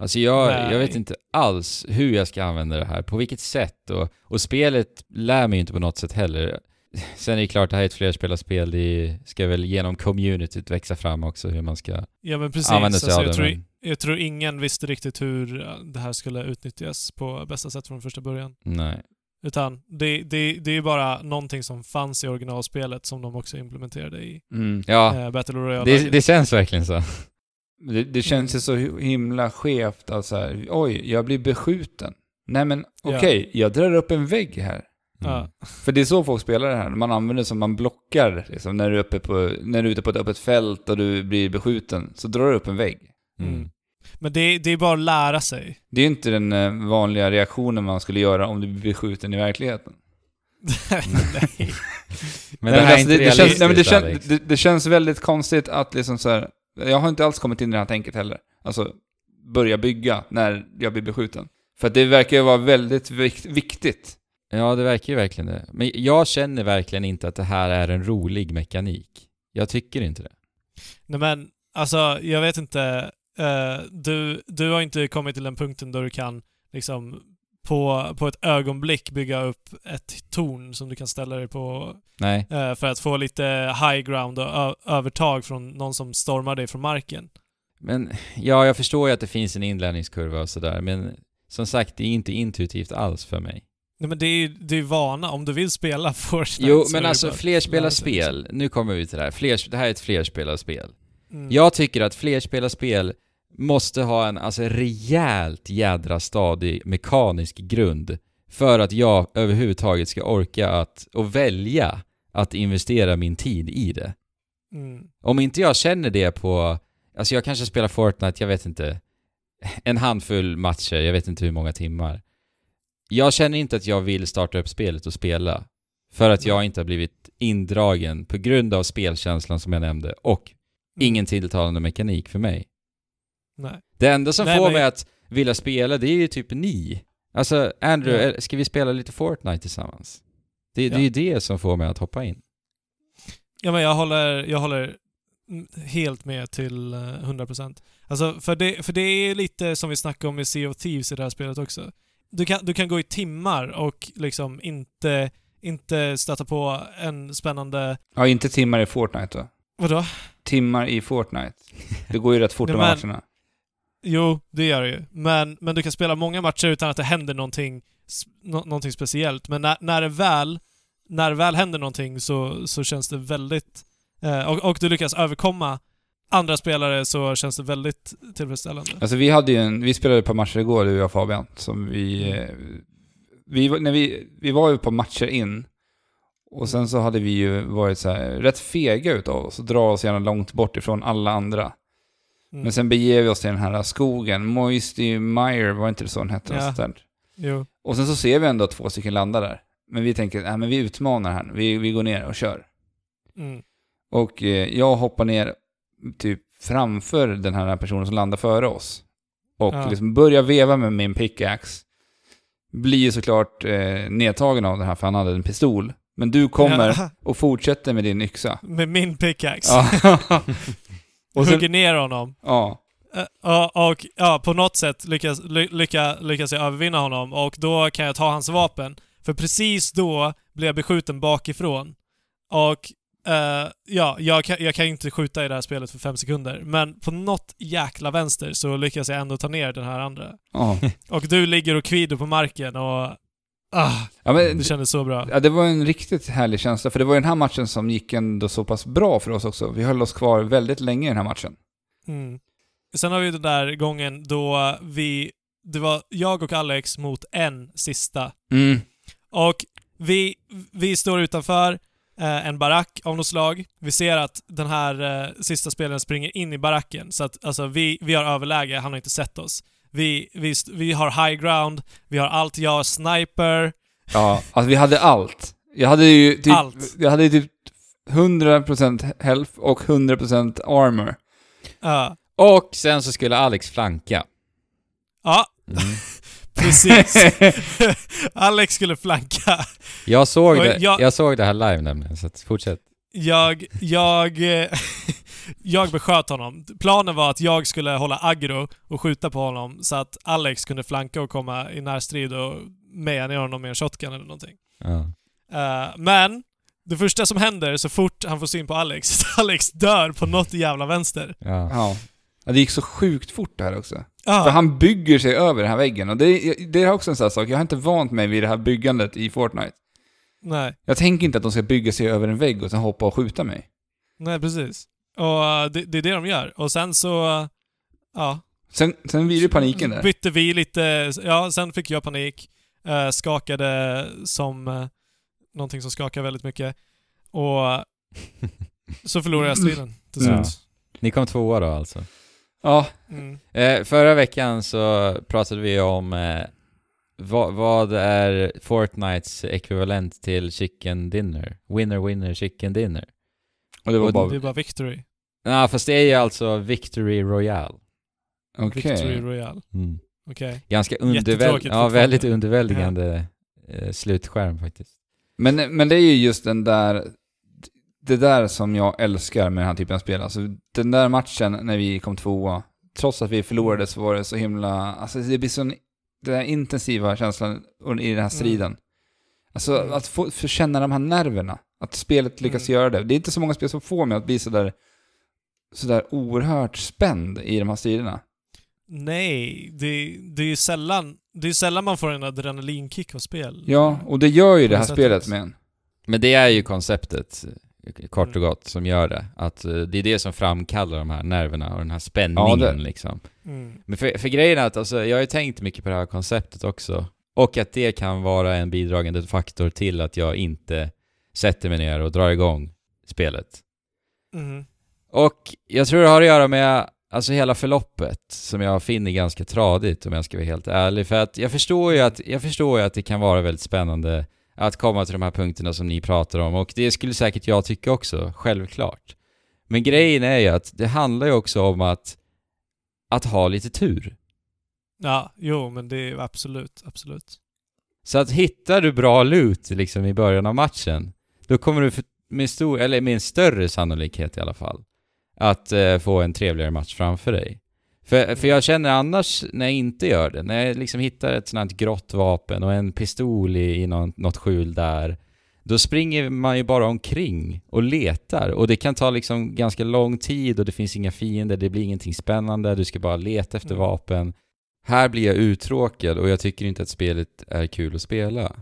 Alltså jag, Nej. jag vet inte alls hur jag ska använda det här, på vilket sätt och, och spelet lär mig ju inte på något sätt heller. [LAUGHS] Sen är det klart, det här är ett flerspelarspel, det ska väl genom communityt växa fram också hur man ska Ja men precis. använda sig Alltså, av jag, det. tror, Men, jag tror ingen visste riktigt hur eh, det här skulle utnyttjas på bästa sätt från första början. nej. Utan det, det, det är ju bara någonting som fanns i originalspelet som de också implementerade i Mm. Ja, eh, Battle Royale. det, det känns verkligen så. [LAUGHS] Det, det känns ju så himla skevt att så här, oj, jag blir beskjuten. Nej men Ja. okej, jag drar upp en vägg här. Mm. För det är så folk spelar det här. Man använder det som man blockar. Liksom, när, du är uppe på, när du är ute på ett öppet fält och du blir beskjuten, så drar du upp en vägg. Mm. Mm. Men det, det är bara att lära sig. Det är inte den eh, vanliga reaktionen man skulle göra om du blir beskjuten i verkligheten. Nej. Men det här är inte realistiskt, det, känns väldigt konstigt att liksom så här, jag har inte alls kommit in i det här tänket heller. Alltså, börja bygga när jag blir beskjuten. För att det verkar ju vara väldigt vikt, viktigt. Ja, det verkar ju verkligen det. Men jag känner verkligen inte att det här är en rolig mekanik. Jag tycker inte det. Nej men, alltså jag vet inte. eh, du, du har inte kommit till den punkten då du kan liksom på, på ett ögonblick bygga upp ett torn som du kan ställa dig på Nej. eh, för att få lite high ground och övertag från någon som stormar dig från marken. Men ja, jag förstår ju att det finns en inlärningskurva och sådär, men som sagt, det är inte intuitivt alls för mig. Nej men det är ju det är vana. Om du vill spela [LAUGHS] Fortnite Jo, men alltså bara flerspelarspel, nu kommer vi till det här. Flers, det här är ett flerspelarspel. Mm. Jag tycker att flerspelarspel måste ha en alltså rejält jädra stadig mekanisk grund för att jag överhuvudtaget ska orka att, och välja att investera min tid i det. Mm. Om inte jag känner det på, alltså jag kanske spelar Fortnite, jag vet inte, en handfull matcher, jag vet inte hur många timmar. Jag känner inte att jag vill starta upp spelet och spela. För att jag inte har blivit indragen på grund av spelkänslan som jag nämnde och Mm. ingen tilltalande mekanik för mig. Nej. Det enda som Nej, får men- mig att vilja spela, det är ju typ ni. Alltså, Andrew, Ja. eh, ska vi spela lite Fortnite tillsammans? Det, det är Ja. ju det som får mig att hoppa in. Ja men jag håller, jag håller helt med till eh, 100%. Alltså för det, för det är lite som vi snackade om med Sea of Thieves i det här spelet också. Du kan, du kan gå i timmar och liksom inte, inte stöta på en spännande... Ja, inte timmar i Fortnite då. Vadå? Timmar i Fortnite. Det går ju rätt fort [LAUGHS] de här men- matcherna. Jo, det gör det ju. Men, men du kan spela många matcher utan att det händer någonting, nå- någonting speciellt. Men när, när det väl, när det väl händer någonting så, så känns det väldigt... Eh, och, och du lyckas överkomma andra spelare så känns det väldigt tillfredsställande. Alltså vi hade ju en, vi spelade ett par matcher igår, du och jag Fabian, som vi... Vi, när vi, vi var ju på matcher in, och sen så hade vi ju varit så här, rätt fega utav oss och dra oss gärna långt bort ifrån alla andra. Mm. Men sen beger vi oss till den här skogen, Moisty Mire, var inte det så den hette? Ja. Sånt där. Jo. Och sen så ser vi ändå två stycken landa där. Men vi tänker, nej men vi utmanar här, vi, vi går ner och kör. Mm. Och eh, jag hoppar ner typ framför den här personen som landar före oss. Och Ja. liksom börjar veva med min pickaxe. Blir såklart eh, nedtagen av det här för han hade en pistol. Men du kommer Ja, [LAUGHS] och fortsätter med din yxa. med min pickaxe. Ja. [LAUGHS] och sen, hugger ner honom. ja. Eh, ja, och ja, på något sätt lyckas, ly, lycka, lyckas jag övervinna honom och då kan jag ta hans vapen. För precis då blir jag beskjuten bakifrån. Och eh, ja, jag kan, jag kan inte skjuta i det här spelet för fem sekunder. Men på något jäkla vänster så lyckas jag ändå ta ner den här andra. ja. [LAUGHS] Och du ligger och kvider på marken och... Ah, ja men, det kändes så bra. ja, det var en riktigt härlig känsla. För det var ju den här matchen som gick ändå så pass bra för oss också. Vi höll oss kvar väldigt länge i den här matchen. Mm. Sen har vi den där gången då vi... Det var jag och Alex mot en sista Mm. Och vi, vi står utanför eh, en barack av något slag. Vi ser att den här eh, sista spelaren springer in i baracken, så att alltså, vi, vi har överläge, han har inte sett oss. Vi, vi, vi har high ground, vi har allt, jag har sniper. Ja, alltså vi hade allt. Jag hade ju typ, Allt. Jag hade typ 100% health och 100% armor. Ja. Och sen så skulle Alex flanka. ja, Mm. Precis. [LAUGHS] Alex skulle flanka. Jag såg det, jag- jag såg det här live nämligen, så fortsätt. Jag, jag, [LAUGHS] jag besköt honom. Planen var att jag skulle hålla aggro och skjuta på honom så att Alex kunde flanka och komma i närstrid och meja ner honom med en shotgun eller någonting. Ja. Eh, men, det första som händer så fort han får syn på Alex, [LAUGHS] Alex dör på något jävla vänster. Ja. Ja. ja. Det gick så sjukt fort det här också. Ah, För han bygger sig över den här väggen och det, det är också en sån här sak, jag har inte vant mig vid det här byggandet i Fortnite. Nej, Jag tänker inte att de ska bygga sig över en vägg och sen hoppa och skjuta mig. nej precis. Och eh, det, det är det de gör. Och sen så, eh, ja. Sen, sen blir det paniken där. Bytte vi lite, ja sen fick jag panik. eh, skakade som eh, någonting som skakar väldigt mycket. Och [LAUGHS] så förlorade jag striden till Ja. slut. Ni kom tvåa då alltså? Ja, Mm. Eh, förra veckan så pratade vi om eh, vad, vad är Fortnites ekvivalent till chicken dinner? Winner winner chicken dinner. och det var Och bara... Det är bara victory. Ja, fast det är ju alltså Victory Royale. Okej. Victory Royale. Okej. Ganska Jättetråkigt underväl- ja, väldigt underväldigande eh, slutskärm faktiskt. Men, men det är ju just den där... Det där som jag älskar med den här typen av spel. Alltså den där matchen när vi kom tvåa, trots att vi förlorade så var det så himla... Alltså det blir sån... Den där intensiva känslan i den här striden. Alltså Mm. att få, få känna de här nerverna. Att spelet lyckas Mm. göra det. Det är inte så många spel som får mig att bli sådär... Sådär oerhört spänd i de här striderna. Nej, det, det är ju sällan, det är sällan man får en adrenalinkick av spel. Ja, och det gör ju det här spelet med en. Men det är ju konceptet, kort och Mm. gott, som gör det. Att eh, det är det som framkallar de här nerverna och den här spänningen Ja, liksom. Mm. Men för, för grejen är att alltså, jag har ju tänkt mycket på det här konceptet också. Och att det kan vara en bidragande faktor till att jag inte sätter mig ner och drar igång spelet. Mm. Och jag tror det har att göra med alltså hela förloppet som jag finner ganska tradigt om jag ska vara helt ärlig. För att jag förstår ju att, jag förstår ju att det kan vara väldigt spännande att komma till de här punkterna som ni pratar om och det skulle säkert jag tycka också, självklart. Men grejen är ju att det handlar ju också om att, att ha lite tur. Ja, jo, men det är absolut, absolut. Så att hittar du bra loot liksom i början av matchen, då kommer du för, med stor, eller med en större sannolikhet i alla fall, att eh, få en trevligare match framför dig. För, för jag känner annars när jag inte gör det, när jag liksom hittar ett sånt här grått vapen och en pistol i, i någon, något skjul där, då springer man ju bara omkring och letar och det kan ta liksom ganska lång tid och det finns inga fiender, det blir ingenting spännande, du ska bara leta efter Mm. vapen. Här blir jag uttråkad och jag tycker inte att spelet är kul att spela.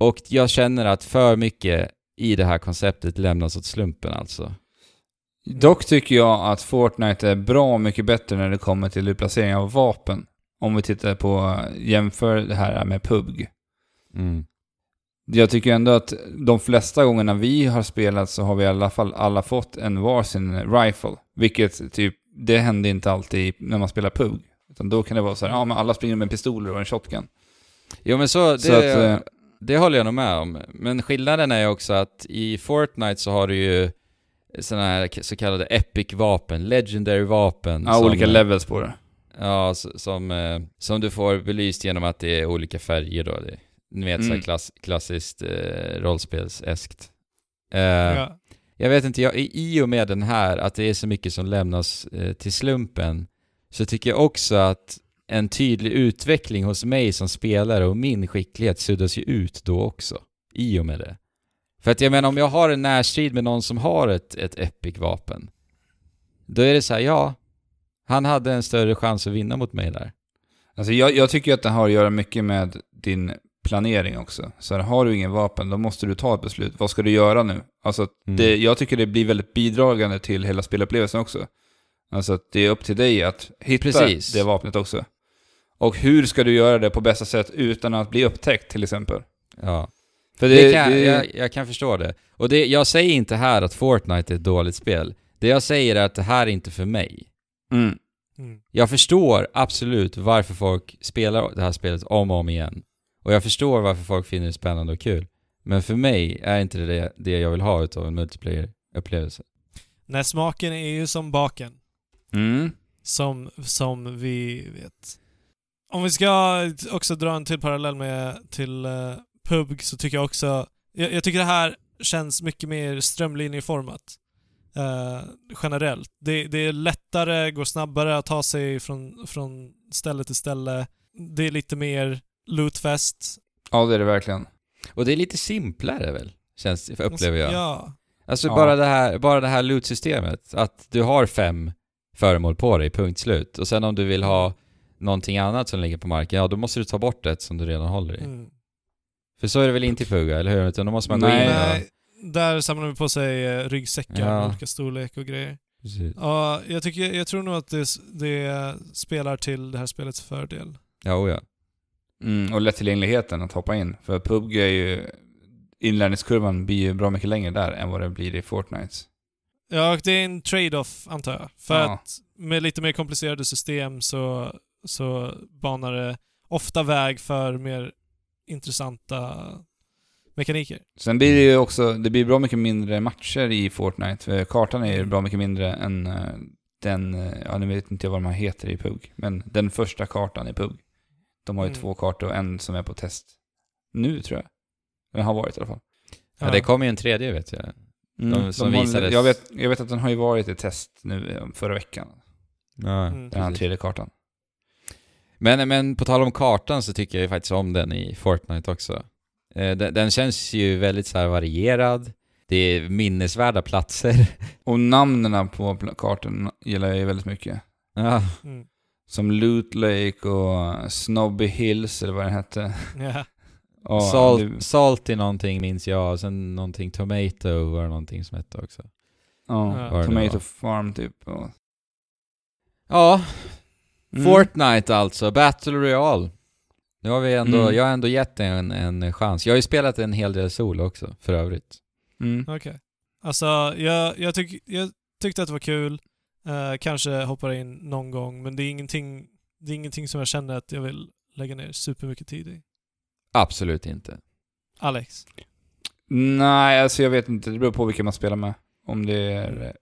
Och jag känner att för mycket i det här konceptet lämnas åt slumpen alltså. Dock tycker jag att Fortnite är bra mycket bättre när det kommer till utplacering av vapen. Om vi tittar på, jämför det här med PUBG. Mm. Jag tycker ändå att de flesta gångerna vi har spelat så har vi i alla fall alla fått en varsin rifle. Vilket typ, det händer inte alltid när man spelar PUBG. Utan då kan det vara så här, ja men alla springer med pistoler och en shotgun. Jo men så, det, Så att, eh, det håller jag nog med om. Men skillnaden är också att i Fortnite så har du ju sådana här så kallade epic-vapen, legendary vapen. Ja, som- olika levels på det. Ja, som, eh, som du får belyst genom att det är olika färger då. Det, ni vet, så Mm. här klass, klassiskt eh, rollspelseskt. Eh, Ja. Jag vet inte, jag, i och med den här, att det är så mycket som lämnas eh, till slumpen, så tycker jag också att en tydlig utveckling hos mig som spelare och min skicklighet suddas ju ut då också. I och med det. För att jag menar, om jag har en närstrid med någon som har ett, ett epic-vapen, då är det så här, ja, han hade en större chans att vinna mot mig där. Alltså jag, jag tycker att det har att göra mycket med din planering också. Så här, har du ingen vapen, då måste du ta ett beslut. Vad ska du göra nu? Alltså, Mm. det, jag tycker det blir väldigt bidragande till hela spelupplevelsen också. Alltså att det är upp till dig att hitta Precis. det vapnet också. Och hur ska du göra det på bästa sätt utan att bli upptäckt till exempel? Ja. För Det, det, kan, det, jag, jag kan förstå det. Och det, jag säger inte här att Fortnite är ett dåligt spel. Det jag säger är att det här är inte för mig. Mm. Mm. Jag förstår absolut varför folk spelar det här spelet om och om igen. Och jag förstår varför folk finner det spännande och kul. Men för mig är inte det det jag vill ha utav en multiplayer-upplevelse. Nej, smaken är ju som baken. Mm. Som, som vi vet. Om vi ska också dra en till parallell med till uh, PUBG så tycker jag också... Jag, jag tycker det här känns mycket mer strömlinjeformat. eh, generellt. Det, det är lättare, går snabbare att ta sig från, från ställe till ställe. Det är lite mer lootfest. Ja, det är det verkligen. Och det är lite simplare väl? Känns, upplever jag. Ja. Alltså Ja. bara det här, bara det här loot-systemet. Att du har fem föremål på dig, punkt slut. Och sen om du vill ha någonting annat som ligger på marken, ja då måste du ta bort ett som du redan håller i. Mm. För så är det väl inte i Pugga, eller hur? Utan då måste man gå Nej. in och... Nej, där samlar vi på sig eh, ryggsäckar Ja. olika storlek och grejer. Precis. Ja, jag, tycker, jag tror nog att det, det spelar till det här spelets fördel. Ja, oh ja. Mm, och lättillgängligheten att hoppa in. För PubG är ju... Inlärningskurvan blir ju bra mycket längre där än vad det blir i Fortnite. Ja, och det är en trade-off antar jag. För Ja. att med lite mer komplicerade system så, så banar det ofta väg för mer intressanta mekaniker. Sen blir det ju också, det blir bra mycket mindre matcher i Fortnite. För kartan är ju bra mycket mindre än eh, den, eh, ja nu vet inte jag vad de här heter i PUG. Men den första kartan i PUG. De har ju Mm. två kartor och en som är på test. Nu tror jag. Den har varit i alla fall. ja. det kommer ju en tredje vet jag. De som har- visades- jag, vet, jag vet att den har ju varit i test nu eh, förra veckan. Ja, Mm. Den här tredje kartan. Men, men på tal om kartan så tycker jag ju faktiskt om den i Fortnite också. Eh, Den, den känns ju väldigt så här varierad. Det är minnesvärda platser. [LAUGHS] Och namnen på kartan gillar jag ju väldigt mycket. Ja, Mm. Som Loot Lake och Snobby Hills eller vad den hette. Ja. Och Salt, det- salty någonting minns jag, och sen någonting Tomato var det någonting som hette också. Ja, Ja. Det Tomato. Farm typ. Och, Ja, Mm. Fortnite alltså, Battle Royale. Nu har vi ändå, Mm. jag har ändå gett en, en chans. Jag har ju spelat en hel del solo också, för övrigt. Mm. Okej. Alltså, jag, jag, tyck, jag tyckte att det var kul. Eh, kanske hoppar in någon gång, men det är ingenting, det är ingenting som jag känner att jag vill lägga ner supermycket tid i. Absolut inte. Alex? Nej, alltså jag vet inte. Det beror på vilka man spelar med. Om det är...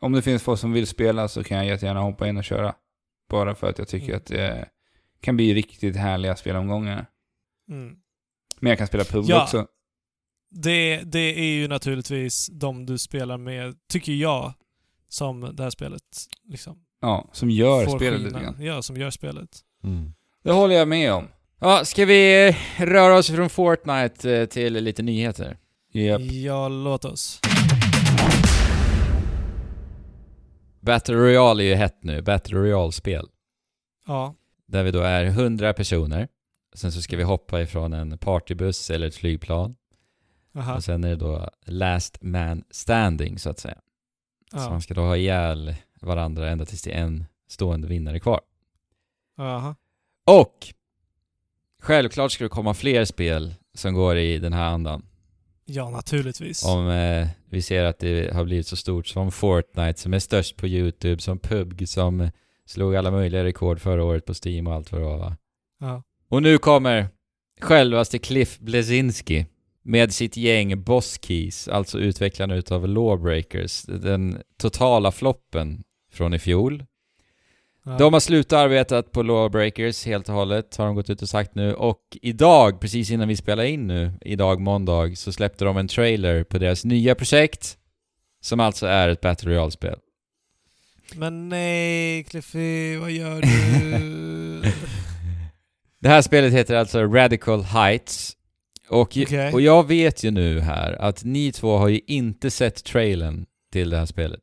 Om det finns folk som vill spela så kan jag jättegärna hoppa in och köra. Bara för att jag tycker Mm. att det kan bli riktigt härliga spelomgångar. Mm. Men jag kan spela PUBG Ja. också. Det, det är ju naturligtvis de du spelar med, tycker jag, som det här spelet liksom Ja, som gör spelet lite grann. Ja, som gör spelet. Det håller jag med om. Ja, ska vi röra oss från Fortnite eh, till lite nyheter? Japp. Ja, låt oss. Battle Royale är ju hett nu, Battle Royale-spel. Ja. Där vi då är 100 personer. Sen så ska vi hoppa ifrån en partybuss eller ett flygplan. Aha. Och sen är det då last man standing så att säga. Så Ja. man ska då ha ihjäl varandra ända tills det är en stående vinnare kvar. Aha. Och självklart ska det komma fler spel som går i den här andan. Ja, naturligtvis. Om eh, vi ser att det har blivit så stort som Fortnite som är störst på YouTube, som PUBG som slog alla möjliga rekord förra året på Steam och allt vad det var va? Ja. Och nu kommer självaste Cliff Blesinski med sitt gäng Boss Keys, alltså utvecklarna utav Lawbreakers, den totala floppen från i fjol. Ja. De har slutat arbetat på Lawbreakers helt och hållet, har de gått ut och sagt nu. Och idag, precis innan vi spelar in nu, idag måndag, så släppte de en trailer på deras nya projekt. Som alltså är ett Battle Royale-spel. Men nej, Cliffy, vad gör du? [LAUGHS] Det här spelet heter alltså Radical Heights. Och, Okej. och jag vet ju nu här att ni två har ju inte sett trailern till det här spelet.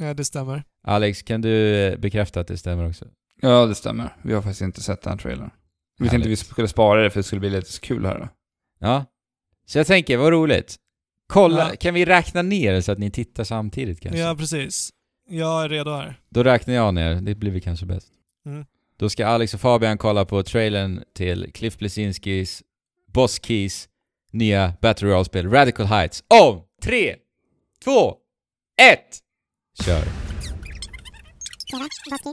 ja, det stämmer. Alex, kan du eh, bekräfta att det stämmer också? Ja, det stämmer. Vi har faktiskt inte sett den här trailern. Vi tänkte Härligt. vi skulle spara det för det skulle bli lite kul här då. Ja. Så jag tänker, vad roligt. Kolla, Ja. kan vi räkna ner så att ni tittar samtidigt kanske? Ja, precis. Jag är redo här. Då räknar jag ner, det blir vi kanske bäst. Mm. Då ska Alex och Fabian kolla på trailern till Cliff Blesinskis Boss Keys nya Battle Royale-spel Radical Heights. Om tre, två, ett, kör!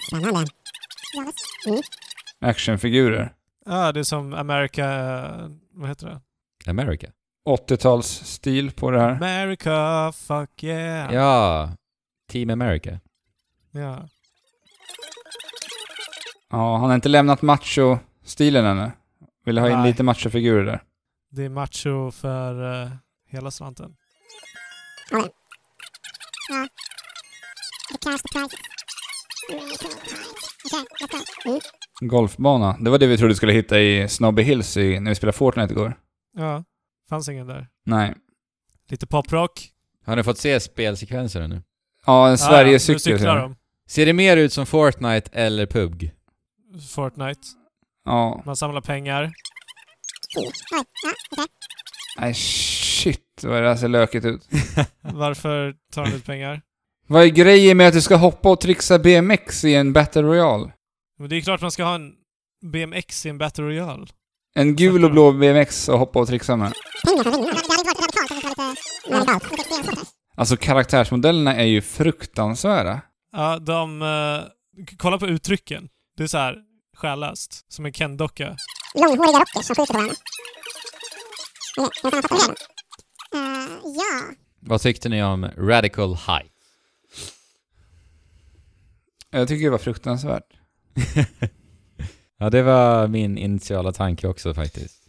Spännande. Actionfigurer. Ja, det är som America... Vad heter det? America. 80-talsstil på det här. America, fuck yeah. Ja, Team America. Ja. Ja, han har inte lämnat macho-stilen ännu. Vill ha in Nej. lite machofigurer där. Det är macho för eh, hela slanten. Golfbana. Det var det vi trodde vi skulle hitta i Snobby Hills i, när vi spelade Fortnite igår. Ja, fanns ingen där. Nej. Lite poprock. Har ni fått se spelsekvenserna nu? Ja, en Ja, ja, Sverigecykel. cyklar de. Ser det mer ut som Fortnite eller PUBG? Fortnite. Ja. Man samlar pengar. Nej, shit vad det här ser lökigt ut. Varför tar de ut pengar? Vad är grejen med att du ska hoppa och trixa BMX i en Battle Royale? Men det är klart man ska ha en BMX i en Battle Royale. En gul och blå BMX och hoppa och trixa med. Alltså karaktärsmodellerna är ju fruktansvärda. Ja, de... eh, k- kolla på uttrycken. Det är så här själlöst. Som en Ken-docka. Långhåriga rockers som skjuter på varandra. Okej, jag sammanfattar det då. Eh, ja. Vad tyckte ni om Radical Height? Jag tycker det var fruktansvärt. [LAUGHS] ja, det var min initiala tanke också faktiskt.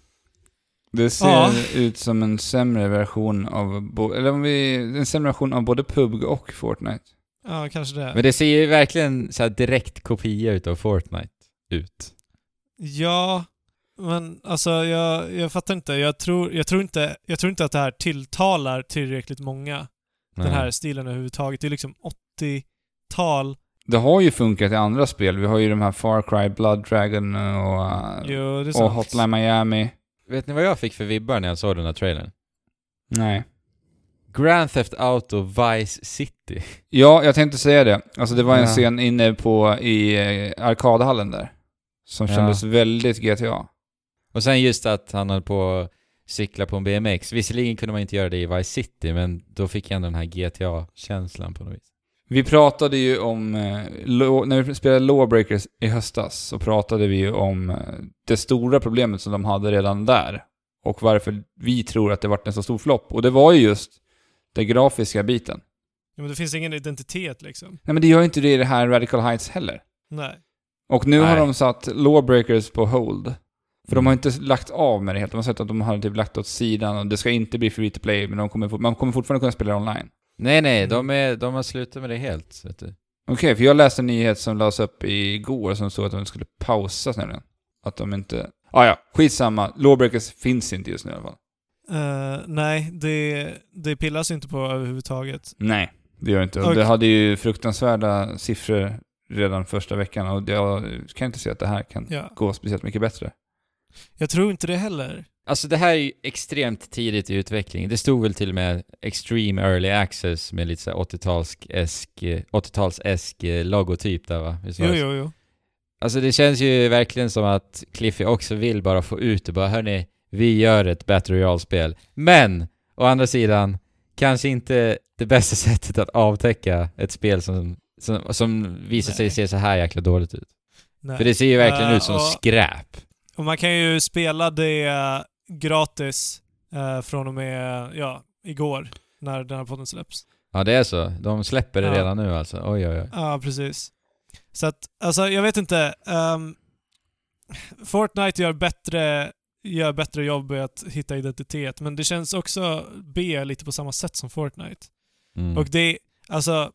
Det ser Ja. ut som en sämre version av, eller om vi, en sämre version av både PUBG och Fortnite. Ja, kanske det. Men det ser ju verkligen så här direkt kopia utav Fortnite ut. Ja, men alltså jag, jag fattar inte. Jag tror, jag, tror inte. jag tror inte att det här tilltalar tillräckligt många. Den här stilen överhuvudtaget. Det är liksom 80-tal. Det har ju funkat i andra spel. Vi har ju de här Far Cry, Blood Dragon och, uh, Jo, och. Hotline Miami. Vet ni vad jag fick för vibbar när jag såg den här trailern? Nej. Grand Theft Auto Vice City. Ja, jag tänkte säga det. Alltså det var en Ja. scen inne på, i eh, arkadhallen där. Som Ja. kändes väldigt GTA. Och sen just att han höll på att cykla på en BMX. Visserligen kunde man inte göra det i Vice City, men då fick jag ändå den här GTA-känslan på något vis. Vi pratade ju om, eh, när vi spelade Lawbreakers i höstas, så pratade vi ju om eh, det stora problemet som de hade redan där. Och varför vi tror att det vart en så stor flopp. Och det var ju just den grafiska biten. Ja, men det finns ingen identitet liksom. Nej men det gör ju inte det i det här Radical Heights heller. Nej. Och nu har Nej. de satt Lawbreakers på hold. För de har Mm. inte lagt av med det helt. De har sett att de har typ lagt åt sidan och det ska inte bli free to play, men de kommer, man kommer fortfarande kunna spela online. Nej, nej, de, är, de har slutat med det helt. Okej, för jag läste en nyhet som lades upp igår som stod att de skulle pausas nämligen. Att de inte... Ah, ja, skitsamma. Lawbreakers finns inte just nu i alla fall. Eh, nej, det, det pillas inte på överhuvudtaget. Nej, det gör det inte. Och Och- det hade ju fruktansvärda siffror redan första veckan och jag kan inte se att det här kan Ja. gå speciellt mycket bättre. Jag tror inte det heller. Alltså det här är ju extremt tidigt i utveckling. Det stod väl till och med Extreme Early Access med lite så här 80-talsk, 80-talsesk eh, logotyp där va? Jo, jo, jo. Alltså det känns ju verkligen som att Cliffy också vill bara få ut det bara hörni, vi gör ett Battle Royale-spel. Men, å andra sidan, kanske inte det bästa [LAUGHS] sättet att avtäcka ett spel som, som, som visar sig Nej. se så här jäkla dåligt ut. Nej. För det ser ju verkligen Eh, ut som och- skräp. Och man kan ju spela det gratis eh, från och med, ja, igår. När den här podden släpps. Ja det är så. De släpper det Ja. redan nu alltså. Oj oj oj. Ja, precis. Så att, alltså jag vet inte. ehm, Fortnite gör bättre, gör bättre jobb med att hitta identitet, men det känns också B lite på samma sätt som Fortnite. Mm. Och det, alltså,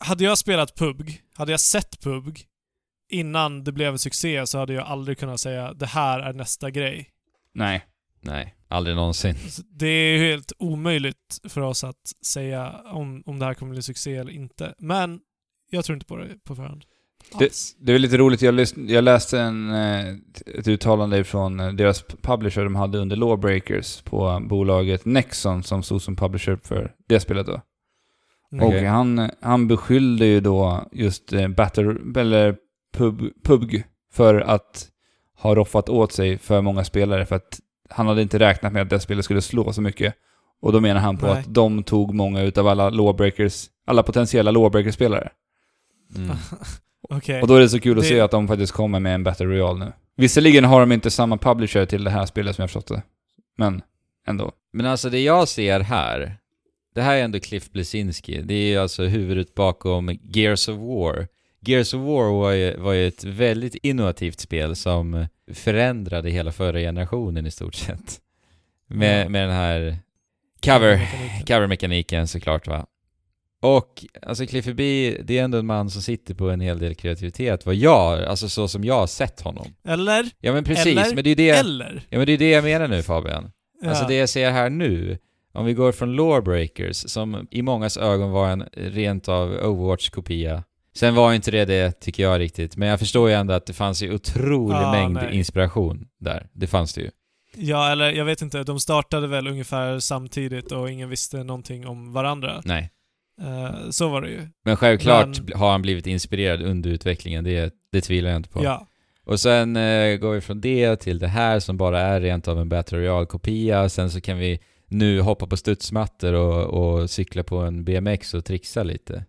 hade jag spelat PUBG, hade jag sett PUBG innan det blev en succé så hade jag aldrig kunnat säga det här är nästa grej. Nej. Nej, aldrig någonsin. Det är ju helt omöjligt för oss att säga om, om det här kommer bli succé eller inte. Men jag tror inte på det på förhand. Det, det är lite roligt, jag, lys- jag läste en, eh, ett uttalande från eh, deras publisher de hade under Lawbreakers på bolaget Nexon som stod som publisher för det spelet då. Mm. Och Okej. han, han beskyllde ju då just eh, Battle, eller Pub, PUBG för att ha roffat åt sig för många spelare för att han hade inte räknat med att det spelet skulle slå så mycket. Och då menar han på Nej. att de tog många utav alla Lawbreakers, alla potentiella Lawbreakers-spelare. Mm. [LAUGHS] Okej. Och då är det så kul att Det- se att de faktiskt kommer med en Battle Royale nu. Visserligen har de inte samma publisher till det här spelet som jag förstått det. Men ändå. Men alltså det jag ser här, det här är ändå Cliff Blesinski. Det är alltså huvudet bakom Gears of War. Gears of War var ju, var ju ett väldigt innovativt spel som förändrade hela förra generationen i stort sett. Med, Ja. med den här cover, Mekaniken. cover-mekaniken såklart va. Och alltså Cliffy B, det är ändå en man som sitter på en hel del kreativitet, vad jag, alltså så som jag har sett honom. Eller? Ja men precis, Eller? men det är det, Eller? ja, men det är det jag menar nu Fabian. Ja. Alltså det jag ser här nu, om vi går från Lawbreakers, som i mångas ögon var en rent av Overwatch-kopia. Sen var inte det det, tycker jag riktigt, men jag förstår ju ändå att det fanns ju otrolig Ja, mängd nej. inspiration där. Det fanns det ju. Ja, eller jag vet inte. De startade väl ungefär samtidigt och ingen visste någonting om varandra. Nej. Eh, så var det ju. Men självklart Men- har han blivit inspirerad under utvecklingen, det, det tvivlar jag inte på. Ja. Och sen eh, går vi från det till det här som bara är rent av en Battle Royale-kopia. Sen så kan vi nu hoppa på studsmattor och, och cykla på en BMX och trixa lite.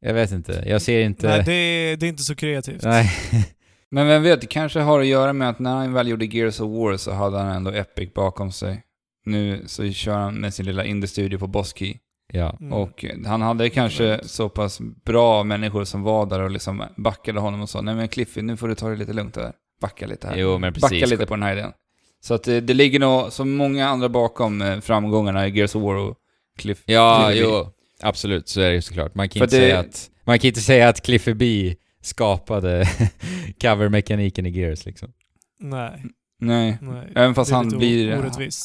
Jag vet inte, jag ser inte... Nej, det, det är inte så kreativt. Nej. [LAUGHS] Men vem vet, det kanske har att göra med att när han väl gjorde Gears of War så hade han ändå Epic bakom sig. Nu så kör han med sin lilla indie-studio på Boss Key. ja. Mm. Och han hade kanske så pass bra människor som var där och liksom backade honom och sa nej men Cliffy, nu får du ta det lite lugnt där. Backa lite här. Jo, men Backa precis. lite på den här idén. Så att det, det ligger nog så många andra bakom eh, framgångarna i Gears of War och Cliff. Ja, Cliffy jo. Absolut, så är det ju såklart. Man kan, För inte det- säga att, man kan inte säga att Cliffy B skapade [LAUGHS] covermekaniken i Gears liksom. Nej, Nej. nej. Även fast han blir...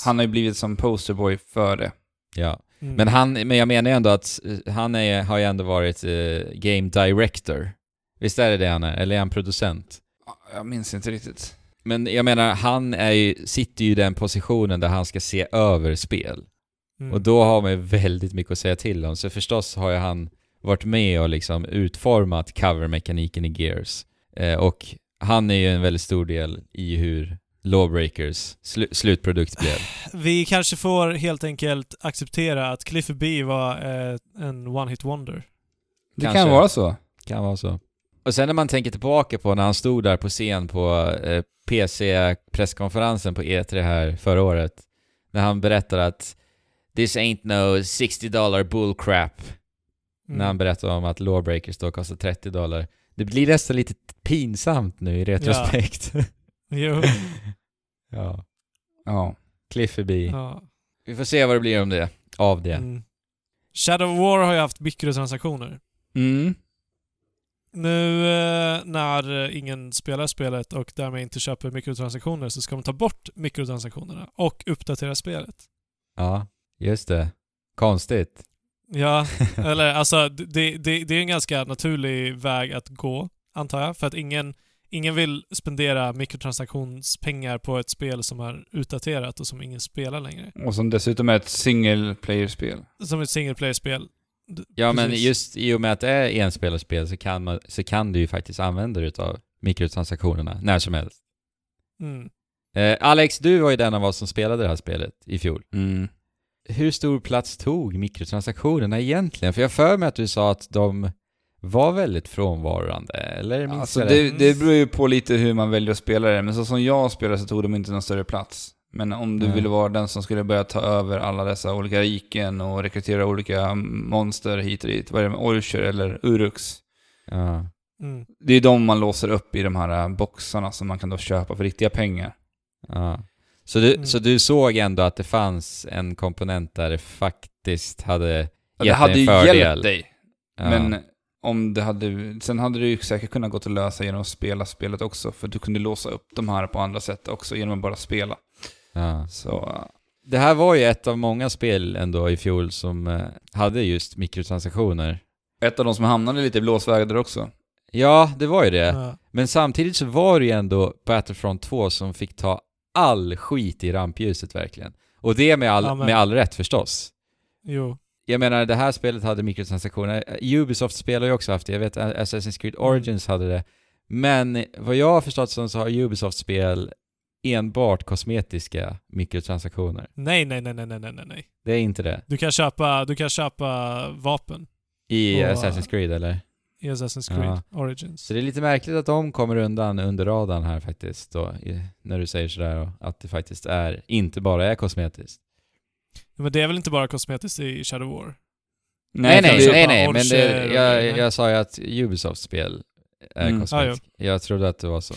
Han har ju blivit som posterboy för det. Ja. Mm. Men, han, men jag menar ju ändå att eh, han är, har ju ändå varit eh, game director. Visst är det det han är? Eller är han producent? Jag minns inte riktigt. Men jag menar, han är ju, sitter ju i den positionen där han ska se över spel. Mm. Och då har man ju väldigt mycket att säga till om. Så förstås har ju han varit med och liksom utformat covermekaniken i Gears. Eh, och han är ju en väldigt stor del i hur Lawbreakers slu slutprodukt blev. [SIGHS] Vi kanske får helt enkelt acceptera att Cliffy B var eh, en one-hit wonder. Det Kanske. kan vara så. Kan vara så. Och sen när man tänker tillbaka på när han stod där på scen på eh, PC-presskonferensen på E3 här förra året. När han berättar att “This ain't no 60 dollar bullcrap” Mm. när han berättar om att Lawbreakers då kostar 30 dollar. Det blir nästan lite pinsamt nu i retrospekt. Jo. [LAUGHS] Ja. Ja. Cliffy B. Ja. Vi får se vad det blir om det. Av det. Mm. Shadow War har ju haft mikrotransaktioner. Mm. Nu eh, när ingen spelar spelet och därmed inte köper mikrotransaktioner så ska de ta bort mikrotransaktionerna och uppdatera spelet. Ja, just det. Konstigt. Ja, [LAUGHS] eller alltså det, det, det är en ganska naturlig väg att gå, antar jag. För att ingen, ingen vill spendera mikrotransaktionspengar på ett spel som är utdaterat och som ingen spelar längre. Och som dessutom är ett single player-spel. Som ett single player-spel. Ja, men precis. just i och med att det är enspelarspel så kan, man, så kan du ju faktiskt använda dig utav mikrotransaktionerna när som helst. Mm. Eh, Alex, du var ju den av oss som spelade det här spelet i fjol. Mm. Hur stor plats tog mikrotransaktionerna egentligen? För jag för mig att du sa att de var väldigt frånvarande, eller minns Alltså jag det, det? det beror ju på lite hur man väljer att spela det, men så som jag spelar så tog de inte någon större plats. Men om du Nej. ville vara den som skulle börja ta över alla dessa olika riken och rekrytera olika monster hit och dit, vad är det, Orcher eller Urux. Ja. Mm. Det är de man låser upp i de här boxarna som man kan då köpa för riktiga pengar. Ja. Så, du, Mm. så du såg ändå att det fanns en komponent där det faktiskt hade Ja, gett det hade dig ju en fördel? hjälpt dig. Ja. Men om det hade... Sen hade det ju säkert kunnat gå att lösa genom att spela spelet också, för du kunde låsa upp de här på andra sätt också genom att bara spela. Ja. Så... Det här var ju ett av många spel ändå i fjol som eh, hade just mikrotransaktioner. Ett av de som hamnade lite i blåsväder också. Ja, det var ju det. Ja. Men samtidigt så var det ju ändå Battlefront 2 som fick ta all skit i rampljuset verkligen. Och det med all, Ja, men- med all rätt förstås. Jo. Jag menar, det här spelet hade mikrotransaktioner. Ubisoft spelar ju också haft det. Jag vet Assassin's Creed Origins hade det. Men vad jag har förstått som så har Ubisoft spel enbart kosmetiska mikrotransaktioner. Nej, nej, nej, nej, nej, nej, nej, nej. Det är inte det. Du kan köpa, du kan köpa vapen I Och- Assassin's Creed eller? I Assassin's Creed Ja. Origins. Så det är lite märkligt att de kommer undan under radarn här faktiskt då, i- när du säger sådär och att det faktiskt är, inte bara är kosmetiskt. Men det är väl inte bara kosmetiskt i Shadow War? Nej, nej, köpa nej, nej, men det, jag, jag sa ju att Ubisofts spel är Mm. kosmetiskt. jag trodde att det var så.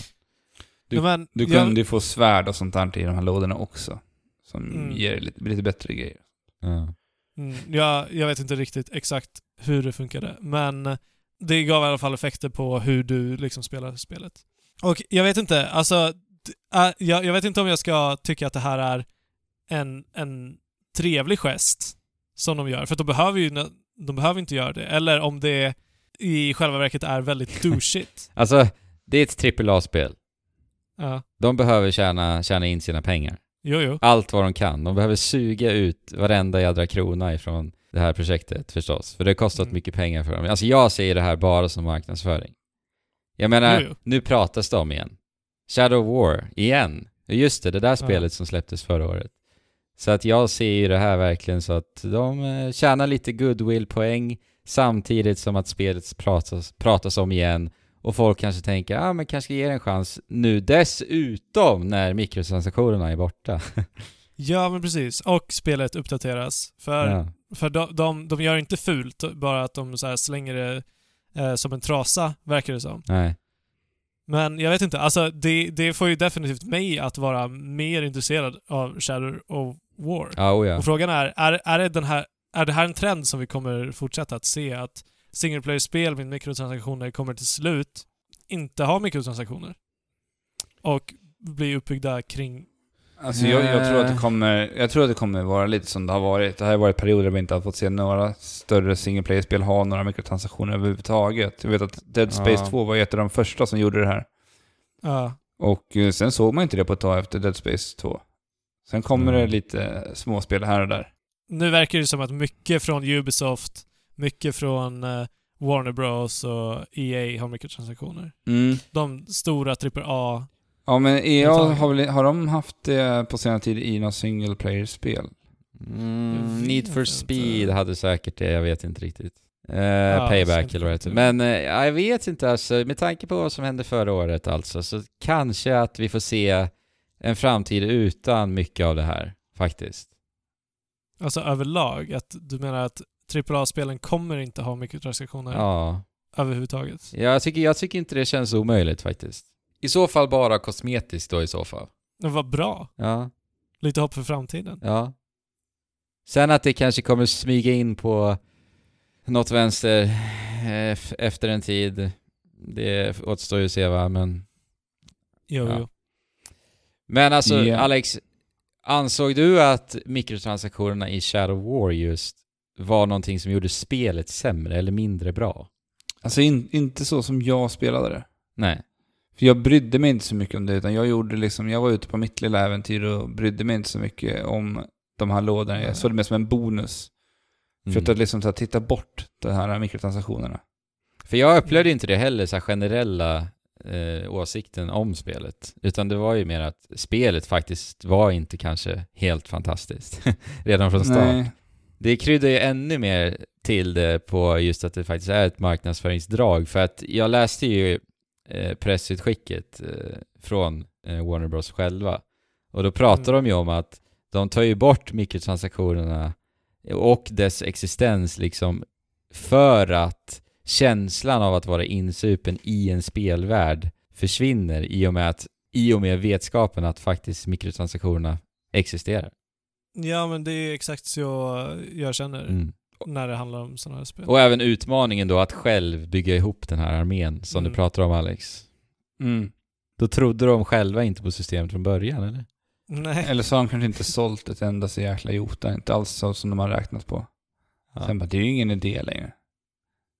Du- Ja, men, Du kunde ju få svärd och sånt där i de här lådorna också. Som Mm. ger lite, lite bättre grejer. Ja. Mm, jag, jag vet inte riktigt exakt hur det funkade. Men det gav i alla fall effekter på hur du liksom spelar spelet. Och jag vet inte, alltså... äh, jag, jag vet inte om jag ska tycka att det här är en, en trevlig gest som de gör, för de behöver ju de behöver inte göra det. Eller om det i själva verket är väldigt [LAUGHS] douchigt. Alltså, det är ett AAA-spel. Ja. De behöver tjäna, tjäna in sina pengar. Jo, jo. Allt vad de kan. De behöver suga ut varenda jädra krona ifrån det här projektet förstås. För det har kostat Mm. mycket pengar för dem. Alltså jag ser det här bara som marknadsföring. Jag menar, Jo, jo. nu pratas det om igen. Shadow War, igen. Just det, det där spelet som släpptes förra året. Så att jag ser ju det här verkligen så att de eh, tjänar lite goodwill-poäng samtidigt som att spelet pratas, pratas om igen och folk kanske tänker, ja ah, men kanske ger en chans nu dessutom när mikrotransaktionerna är borta. [LAUGHS] Ja, men precis. Och spelet uppdateras. För, ja. För de, de, de gör inte fult, bara att de så slänger det eh, som en trasa, verkar det som. Nej. Men jag vet inte, alltså det, det får ju definitivt mig att vara mer intresserad av Shadow of War. Oh ja. Och frågan är, är, är, det den här, är det här en trend som vi kommer fortsätta att se? Att single player-spel med mikrotransaktioner kommer till slut inte ha mikrotransaktioner? Och bli uppbyggda kring... Alltså jag, jag, tror att det Eh. kommer, jag tror att det kommer vara lite som det har varit. Det här har varit perioder där vi inte har fått se några större single player-spel ha några mikrotransaktioner överhuvudtaget. Jag vet att Dead Space Ja. 2 var ett av de första som gjorde det här. Ja, Och eh, sen såg man inte det på ett tag efter Dead Space 2. Sen kommer Mm. det lite småspel här och där. nu verkar det som att mycket från Ubisoft, mycket från eh, Warner Bros och EA har mikrotransaktioner. Mm. De stora AAA... Ja men EA har, väl, har de haft det på senare tid i något single player-spel? Mm, Need for inte. Speed hade säkert det, jag vet inte riktigt. Eh, Ja, payback eller vad det. Men ja, jag vet inte alltså, med tanke på vad som hände förra året alltså, så kanske att vi får se en framtid utan mycket av det här, faktiskt. Alltså överlag, att du menar att AAA-spelen kommer inte ha mikrotransaktioner Ja. överhuvudtaget? Jag tycker, jag tycker inte det känns omöjligt faktiskt. I så fall bara kosmetiskt då i så fall. Men vad bra. Ja, Lite hopp för framtiden. ja. Sen att det kanske kommer smyga in på något vänster eh, efter en tid, det återstår ju att se va, men... Jo, Ja. jo. Men alltså, Ja. Alex, ansåg du att mikrotransaktionerna i Shadow War just var någonting som gjorde spelet sämre eller mindre bra? Alltså in, inte så som jag spelade det. Nej. För jag brydde mig inte så mycket om det, utan jag gjorde liksom, jag var ute på mitt lilla äventyr och brydde mig inte så mycket om de här lådorna. Jag såg det mer som en bonus. För Mm. att liksom så här, titta bort de här mikrotransaktionerna. För jag upplevde inte det heller, så generella eh, åsikten om spelet. Utan det var ju mer att spelet faktiskt var inte kanske helt fantastiskt. [LAUGHS] Redan från start. Nej. Det kryddar ju ännu mer till det på just att det faktiskt är ett marknadsföringsdrag. För att jag läste ju eh, pressutskicket eh, från eh, Warner Bros själva. Och då pratar Mm. de ju om att de tar ju bort mikrotransaktionerna och dess existens liksom för att känslan av att vara insupen i en spelvärld försvinner i och med att i och med vetskapen att faktiskt mikrotransaktionerna existerar. Ja, men det är exakt så jag känner Mm. När det handlar om sådana här spel. Och även utmaningen då att själv bygga ihop den här armén som Mm. du pratar om Alex. Mm. Då trodde de själva inte på systemet från början eller? Nej. Eller så har de kanske inte sålt ett enda så jäkla jota, inte alls så som de har räknat på. Ja. Sen bara, det är ju ingen idé längre.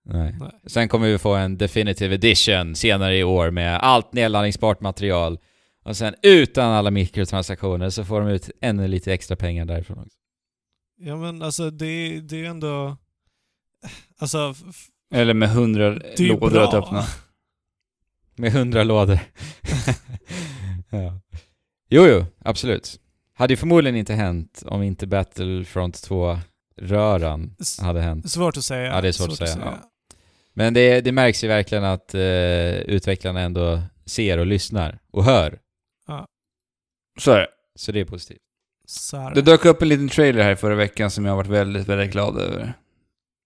Nej. Nej. Sen kommer vi få en definitive edition senare i år med allt nedladdningsbart material. Och sen utan alla mikrotransaktioner så får de ut ännu lite extra pengar därifrån också. Ja, men alltså det, det är ju ändå... Alltså, Eller med hundra lådor bra. att öppna. [LAUGHS] Med hundra lådor. [LAUGHS] ja. Jo, jo, absolut. Hade ju förmodligen inte hänt om inte Battlefront 2-röran S- hade hänt. Svårt att säga. Ja, det är svårt att säga, Men det, det märks ju verkligen att eh, utvecklarna ändå ser och lyssnar och hör. Så är det. Så det är positivt. Så är Det dök upp en liten trailer här förra veckan som jag har varit väldigt, väldigt glad över.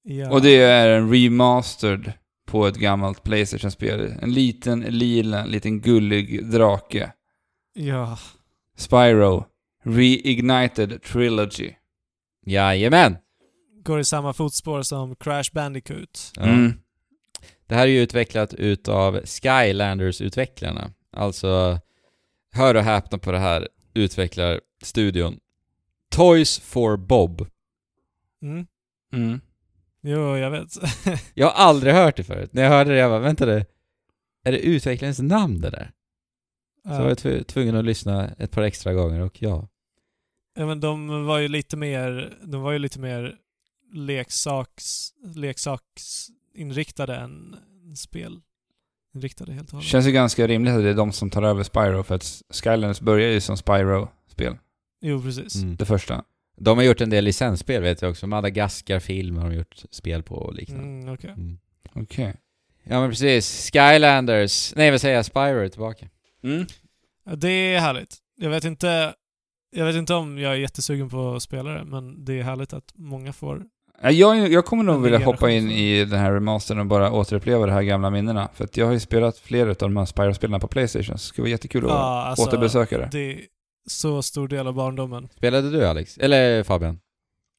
Ja. Och det är en remastered på ett gammalt Playstation-spel. En liten, lila, liten gullig drake. Ja. Spyro. Reignited Trilogy. Jajamän! går i samma fotspår som Crash Bandicoot. Mm. Det här är ju utvecklat utav Skylanders-utvecklarna. Alltså, hör och häpna på det här utvecklarstudion. Toys for Bob. Mm. Mm. Jo, jag vet. [LAUGHS] Jag har aldrig hört det förut. När jag hörde det, jag bara, vänta det. Är det utvecklarens namn det där? Så var ja. jag tv- tvungen att lyssna ett par extra gånger och ja. ja, men de var ju lite mer, de var ju lite mer leksaks, leksaksinriktade än spelinriktade helt och hållet. Känns ju ganska rimligt att det är de som tar över Spyro för att Skylanders börjar ju som Spyro-spel. Jo, precis. Mm. Det första. De har gjort en del licensspel vet jag också. Madagaskar-filmer har de gjort spel på och liknande. Mm, okej. Mm. Okej. Ja men precis. Skylanders. Nej vad säger jag? Spyro är tillbaka. Mm. Ja, Det är härligt. Jag vet inte jag vet inte om jag är jättesugen på att spela det, men det är härligt att många får... Ja, Jag, jag kommer nog vilja hoppa in i den här remastern och bara återuppleva de här gamla minnena. För att jag har ju spelat flera av de här Spyro-spelen på Playstation, så det skulle vara jättekul att Ja, alltså, återbesöka det. Det så stor del av barndomen. Spelade du Alex? Eller Fabian?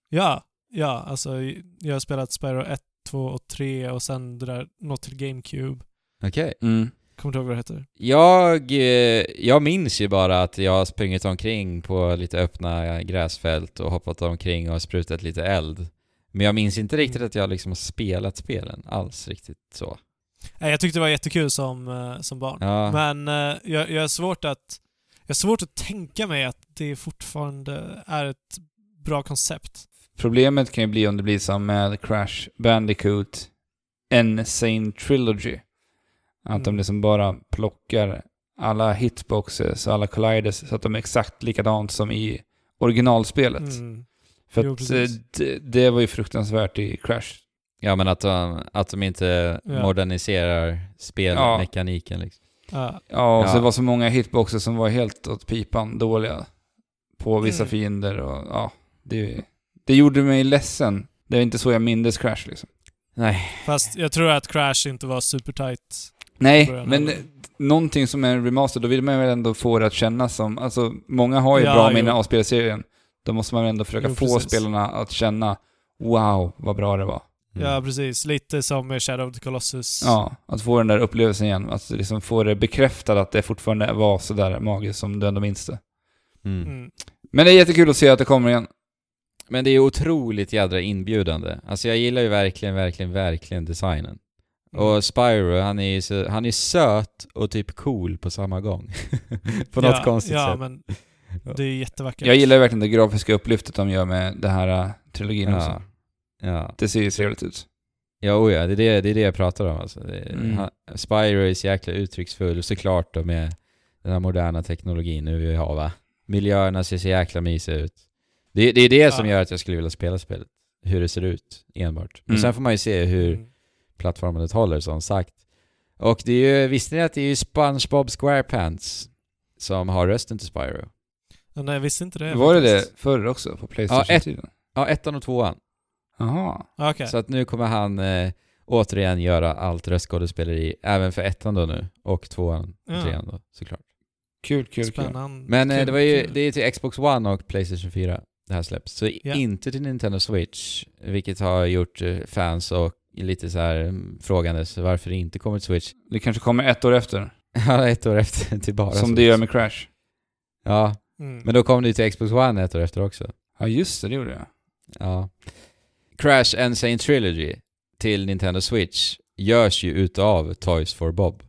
Ja, ja, alltså jag har spelat Spyro 1, 2 och 3 och sen det där, något till GameCube. Okej. Mm. Kommer du ihåg vad det heter? Jag, eh, jag minns ju bara att jag har sprungit omkring på lite öppna gräsfält och hoppat omkring och sprutat lite eld. Men jag minns inte riktigt att jag liksom har spelat spelen alls riktigt så. Nej, jag tyckte det var jättekul som, eh, som barn. Ja. Men eh, jag, jag har svårt att... Jag har svårt att tänka mig att det fortfarande är ett bra koncept. Problemet kan ju bli om det blir som med Crash Bandicoot Insane Trilogy. Att de Mm. liksom bara plockar alla hitboxes och alla colliders så att de är exakt likadant som i originalspelet. Mm. För Jo, att precis. eh, det, det var ju fruktansvärt i Crash. Ja men att de, att de inte Ja. moderniserar spelmekaniken liksom. Ja. Ja, och så det var så många hitboxes som var helt åt pipan dåliga på vissa Mm. fiender och ja, det, det gjorde mig ledsen. Det är inte så jag mindes Crash liksom. Nej. Fast jag tror att Crash inte var supertight. Nej, men heller. någonting som är en remaster, då vill man väl ändå få det att kännas som, alltså många har ju Ja, bra minnen av spelserien. Då måste man ändå försöka Jo, få precis. spelarna att känna wow, vad bra det var. Mm. Ja, precis. Lite som med Shadow of the Colossus. Ja, att få den där upplevelsen igen. Att liksom få det bekräftat att det fortfarande var sådär magiskt som du ändå minns det. Mm. Mm. Men det är jättekul att se att det kommer igen. Men det är otroligt jädra inbjudande. Alltså jag gillar ju verkligen, verkligen, verkligen designen. Mm. Och Spyro, han är så, han är söt och typ cool på samma gång. [LAUGHS] på något ja, konstigt ja, sätt. men det är jättevackert. Jag gillar verkligen det grafiska upplyftet de gör med det här äh, trilogin Ja. också. Ja. Det ser ju trevligt ut. Ja, oh ja, det är det, det är det jag pratar om alltså. Det, Mm. han, Spyro är så jäkla uttrycksfull, såklart då med den här moderna teknologin nu vi har va. Miljöerna ser så jäkla mysiga ut. Det, det är det som Ja. gör att jag skulle vilja spela spelet. Hur det ser ut enbart. Men Mm. sen får man ju se hur Mm. plattformen håller som sagt. Och det är ju, visste ni att det är ju SpongeBob SquarePants som har rösten till Spyro? Ja, nej, jag visste inte det. Var det det förr också på Playstation-tiden? Ja, ettan och tvåan. Jaha. Ja, Okej. Så att nu kommer han eh, återigen göra allt röstskådespeleri, även för ettan då nu, och tvåan och Ja. trean då såklart. Kul, kul, kul. Spännande. Men eh, Kul, det var ju, kul. det är till Xbox One och Playstation 4 det här släpps. Så Ja. inte till Nintendo Switch, vilket har gjort eh, fans och lite så här mm, frågandes varför det inte kommer till Switch. Det kanske kommer ett år efter. [LAUGHS] Ja, ett år efter [LAUGHS] till bara som det Switch. gör med Crash. Ja, Mm. men då kom det ju till Xbox One ett år efter också. Ja, just det, det gjorde jag. Ja. Crash Insane Trilogy till Nintendo Switch görs ju utav Toys for Bob.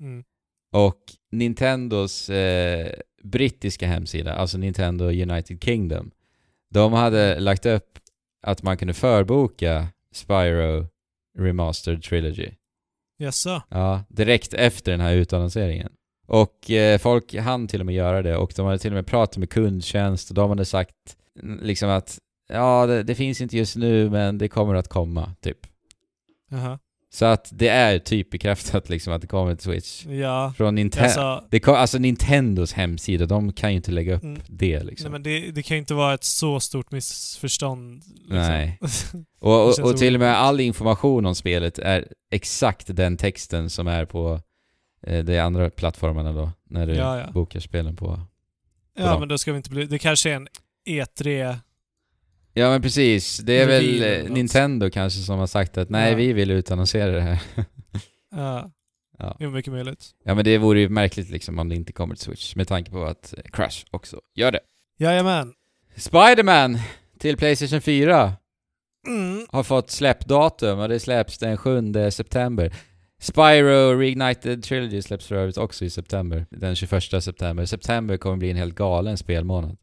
Mm. Och Nintendos eh, brittiska hemsida, alltså Nintendo United Kingdom, de hade lagt upp att man kunde förboka Spyro Remastered Trilogy. Jaså? Ja, direkt efter den här utannonseringen. Och eh, folk hann till och med göra det och de hade till och med pratat med kundtjänst och de hade sagt liksom att ja, det, det finns inte just nu men det kommer att komma, typ. Jaha. Så att det är typ bekräftat liksom att det kommer till Switch. Ja. Från Nintendo. Alltså, kom, alltså Nintendos hemsida, de kan ju inte lägga upp Mm. det nej, liksom. men det, det kan ju inte vara ett så stort missförstånd. Liksom. Nej. [LAUGHS] Och, och, och till och med all information om spelet är exakt den texten som är på eh, de andra plattformarna då, när du Ja, ja. bokar spelen på. ja, Bra. men då ska vi inte bli... Det kanske är en E3 Ja men precis, det är väl eh. Nintendo kanske som har sagt att nej Ja. vi vill utannonsera det här. Ja, [LAUGHS] ja. det är mycket möjligt. ja men det vore ju märkligt liksom om det inte kommer till Switch med tanke på att Crash också gör det. Jajamän. Spider-Man till Playstation 4 Mm. har fått släppdatum och det släpps den 7 september. Spyro Reignited Trilogy släpps för övrigt också i september, den 21 september. September kommer bli en helt galen spelmånad.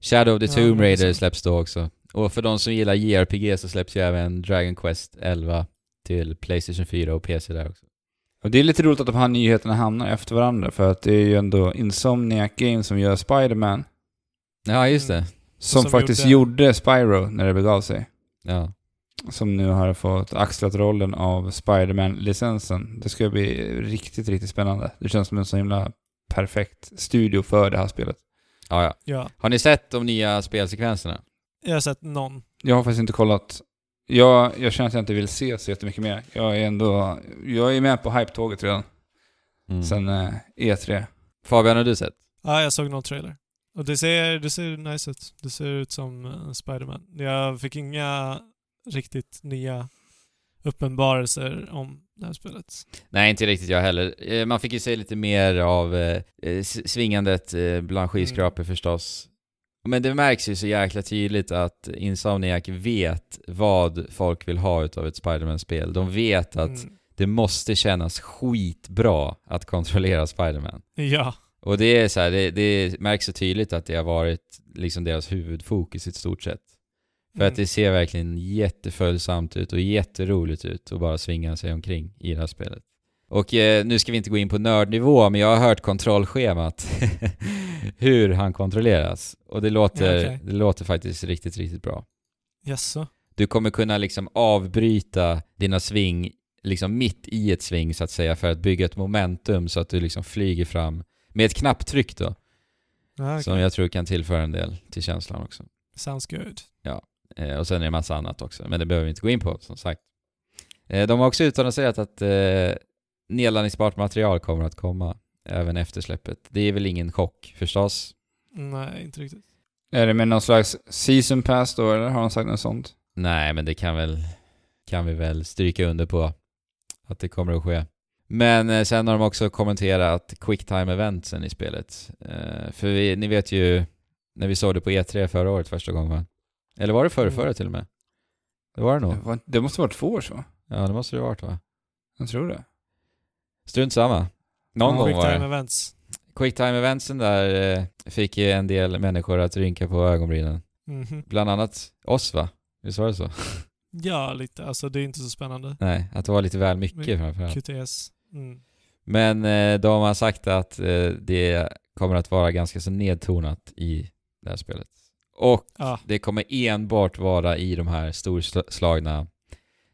Shadow of the Tomb Raider släpps då också. Och för de som gillar JRPG så släpps ju även Dragon Quest 11 till Playstation 4 och PC där också. Och det är lite roligt att de här nyheterna hamnar efter varandra, för att det är ju ändå Insomniac Games som gör Spider-Man, Ja, just det. Mm. som, Som faktiskt gjorde- gjorde Spyro när det begav sig. Ja. Som nu har fått axlat rollen av Spider-Man-licensen. Det ska bli riktigt, riktigt spännande. Det känns som en så himla perfekt studio för det här spelet. Ja, ja. Ja, Har ni sett de nya spelsekvenserna? Jag har sett någon. Jag har faktiskt inte kollat. Jag, jag känner att jag inte vill se så jättemycket mer. Jag är ändå... Jag är med på hype-tåget redan. Mm. Sen eh, E3. Fabian, har du sett? Ja, jag såg någon trailer. Och det ser, det ser nice ut. Det ser ut som eh, Spider-Man. Jag fick inga riktigt nya uppenbarelser om det här spelet. Nej, inte riktigt jag heller. Eh, Man fick ju se lite mer av eh, svingandet eh, bland skyskrapor förstås. Men det märks ju så jäkla tydligt att Insomniac vet vad folk vill ha utav ett Spider-Man-spel. De vet att Mm. det måste kännas skitbra att kontrollera Spider-Man. Ja. Och det är så här, det, det märks så tydligt att det har varit liksom deras huvudfokus i stort sett. För Mm. att det ser verkligen jätteföljsamt ut och jätteroligt ut att bara svinga sig omkring i det här spelet. Och eh, nu ska vi inte gå in på nördnivå, men jag har hört kontrollschemat. [LAUGHS] hur han kontrolleras. Och det låter, Ja, okej. det låter faktiskt riktigt, riktigt bra. Jaså? Du kommer kunna liksom avbryta dina sving liksom mitt i ett sving så att säga för att bygga ett momentum så att du liksom flyger fram med ett knapptryck då. Ja, okej. Som jag tror kan tillföra en del till känslan också. Sounds good. Eh, och sen är det en massa annat också, men det behöver vi inte gå in på som sagt. Eh, de har också utannonserat att eh, nedladdningsbart material kommer att komma även efter släppet. Det är väl ingen chock förstås. Nej, inte riktigt. Är det med någon slags season pass då, eller har de sagt något sånt? Nej, men det kan väl kan vi väl stryka under på att det kommer att ske. Men eh, sen har de också kommenterat quicktime eventsen i spelet. Eh, för vi, ni vet ju när vi såg det på E3 förra året första gången va? Eller var det förra, förra till och med? Det var det nog. Det, måste vara två år så. Ja, det måste det ha varit va? Jag tror det. Strunt samma. Någon Ja, gång Quick var time det. events. Quicktime eventsen där eh, fick ju en del människor att rynka på ögonbrynen. Mhm. Bland annat oss va? Visst var det så? Ja, lite. Alltså det är inte så spännande. Nej, att det var lite väl mycket Men- framförallt. QTS. Mm. Men eh, de har sagt att eh, det kommer att vara ganska så nedtonat i det här spelet. Och Ja, det kommer enbart vara i de här storslagna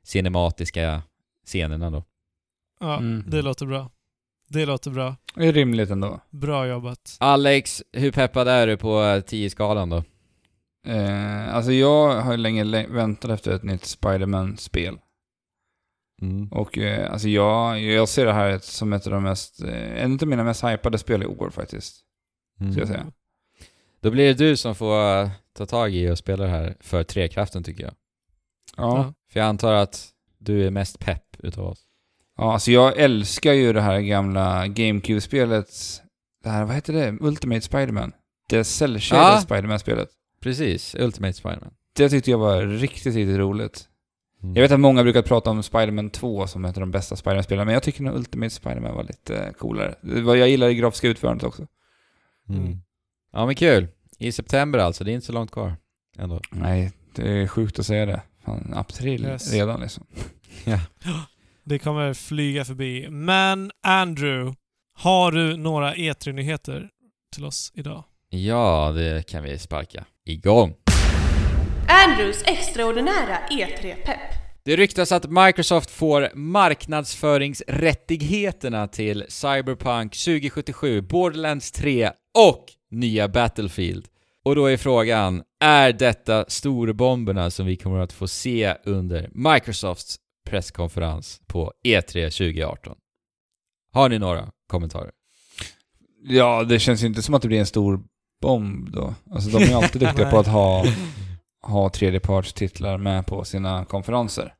cinematiska scenerna då. Ja Mm. det låter bra. Det låter bra. Det är rimligt ändå. Bra jobbat. Alex, hur peppad är du på 10-skalan då? Eh, alltså jag har ju länge lä- väntat efter ett nytt Spider-Man-spel. Mm. Och eh, alltså jag, jag ser det här som ett av de mest, eh, en av mina mest hypade spel i år faktiskt. Mm. Ska jag säga. Då blir det du som får eh, ta tag i och spela det här för trekraften tycker jag. Ja. För jag antar att du är mest pepp utav oss. Ja, alltså jag älskar ju det här gamla GameCube-spelet. Det här, vad heter det? Ultimate Spider-Man. Det cell Ja. Spider-Man-spelet. Precis, Ultimate Spiderman. Det tyckte jag var riktigt, riktigt roligt. Mm. Jag vet att många brukar prata om Spider-Man 2 som av de bästa Spider-Man-spelen, men jag tycker nog Ultimate Spider-Man var lite coolare. Jag gillar det grafiska utförandet också. Mm. Mm. Ja men kul. I september alltså, det är inte så långt kvar. Ändå. Nej, det är sjukt att säga det. Fan, april Yes. redan liksom. Ja. [LAUGHS] Det kommer flyga förbi. Men Andrew, har du några E3-nyheter till oss idag? Ja, det kan vi sparka igång. Andrews extraordinära E3-pepp. Det ryktas att Microsoft får marknadsföringsrättigheterna till Cyberpunk 2077, Borderlands 3 och nya Battlefield. Och då är frågan, är detta storbomberna som vi kommer att få se under Microsofts presskonferens på E E3 2018? Har ni några kommentarer? Ja, det känns ju inte som att det blir en stor bomb då. Alltså de är ju alltid [LAUGHS] duktiga på att ha, ha tredjepartstitlar med på sina konferenser.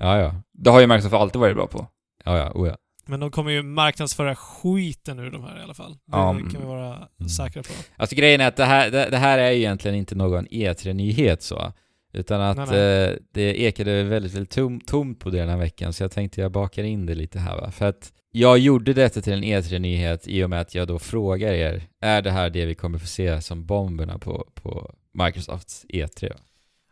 Ja, ja. Det har ju Microsoft alltid varit bra på. Ja, ja. Oh, ja. Men de kommer ju marknadsföra skiten ur de här i alla fall. Det Ja, kan vi vara mm. säkra på. Alltså grejen är att det här, det, det här är ju egentligen inte någon E3-nyhet så. Utan att Nej, nej. Eh, det ekade väldigt, väldigt tom, tomt på det den här veckan, så jag tänkte jag bakar in det lite här va. För att jag gjorde detta till en E3-nyhet i och med att jag då frågar er, är det här det vi kommer få se som bomberna på, på Microsofts E3? Va?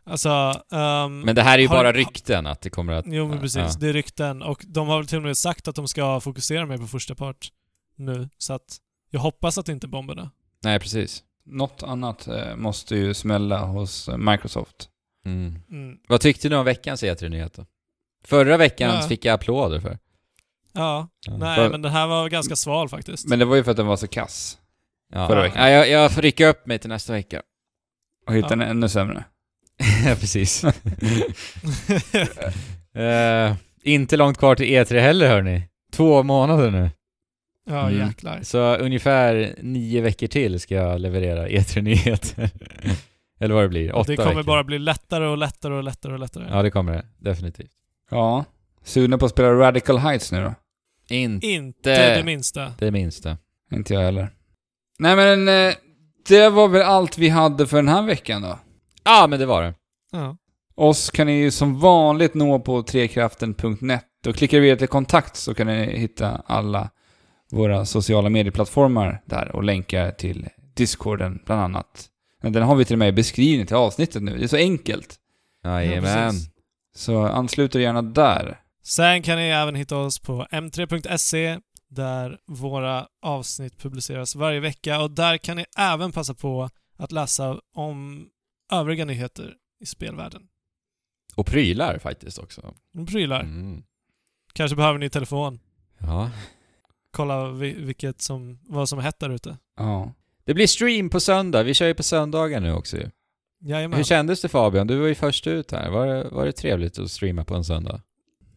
Alltså... ehm, Men det här är ju har- bara rykten att det kommer att... Jo men precis, Ja. det är rykten. Och de har väl till och med sagt att de ska fokusera mer på första part nu. Så att jag hoppas att det inte är bomberna. Nej, precis. Något annat eh, måste ju smälla hos Microsoft. Mm. Mm. Vad tyckte du om veckans E3-nyhet då? Förra veckan Ja. fick jag applåder för. Ja, Ja. nej För- men den här var ganska sval faktiskt. Men det var ju för att den var så kass. Ja. Förra veckan. Ja, jag, jag får rycka upp mig till nästa vecka. Och hitta Ja. en ännu sämre. Ja, [LAUGHS] precis. [LAUGHS] Eh, inte långt kvar till E3 heller hörni. Två månader nu. ja Mm. jäklar. Så ungefär nio veckor till ska jag leverera E3-nyheter. Eller vad det blir, åtta det kommer veckor. bara bli lättare och lättare och lättare och lättare. Ja, det kommer det. Definitivt. Ja. Sugna på att spela Radical Heights nu då? Inte Inte det minsta. det minsta. Inte jag heller. Nej men, eh, det var väl allt vi hade för den här veckan då. Ja, men det var det. Ja. Oss kan ni ju som vanligt nå på trekraften.net och klickar vi till kontakt så kan ni hitta alla våra sociala medieplattformar där och länkar till Discorden bland annat. Men Den har vi till och med i beskrivningen till avsnittet nu. Det är så enkelt. Jajamän. Så anslut er gärna där. Sen kan ni även hitta oss på m3.se där våra avsnitt publiceras varje vecka och där kan ni även passa på att läsa om övriga nyheter i spelvärlden. Och prylar faktiskt också. Prylar. Mm. Kanske behöver ni telefon. Ja. Kolla vi, vilket som, vad som är hett där ute. Ja. Det blir stream på söndag. Vi kör ju på söndagar nu också ju. Jajamän. Hur kändes det Fabian? Du var ju först ut här. Var det, var det trevligt att streama på en söndag?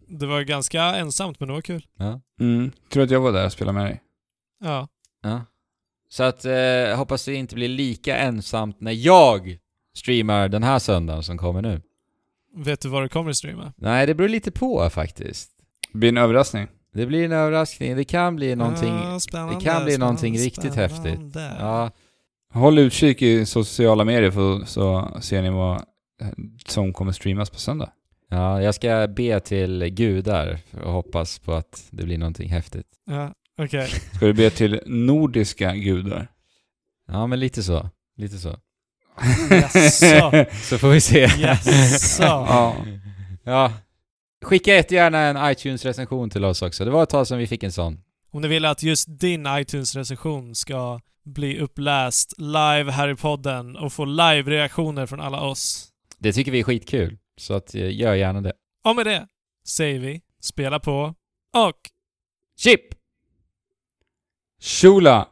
Det var ganska ensamt men det var kul. Ja. Mm. Tror att jag var där och spelade med dig. Ja. ja. Så att, eh, hoppas det inte blir lika ensamt när jag streamar den här söndagen som kommer nu. Vet du vad du kommer att streama? Nej, det beror lite på faktiskt. Det blir en överraskning. Det blir en överraskning. Det kan bli någonting... Spännande, det kan bli någonting spännande, riktigt häftigt. Ja, Håll utkik i sociala medier för, så ser ni vad eh, som kommer streamas på söndag. ja, jag ska be till gudar och hoppas på att det blir någonting häftigt. Ja, okej. [LAUGHS] Ska du be till nordiska gudar? Ja, men lite så. Lite så. Jaså. [LAUGHS] Så får vi se. Jaså. [LAUGHS] Ja. ja. Skicka jättegärna en iTunes-recension till oss också. Det var ett tag sedan vi fick en sån. Om ni vill att just din iTunes-recension ska bli uppläst live här i podden och få live-reaktioner från alla oss. Det tycker vi är skitkul. Så att, eh, gör gärna det. Och med det säger vi spela på och Chip! Shula!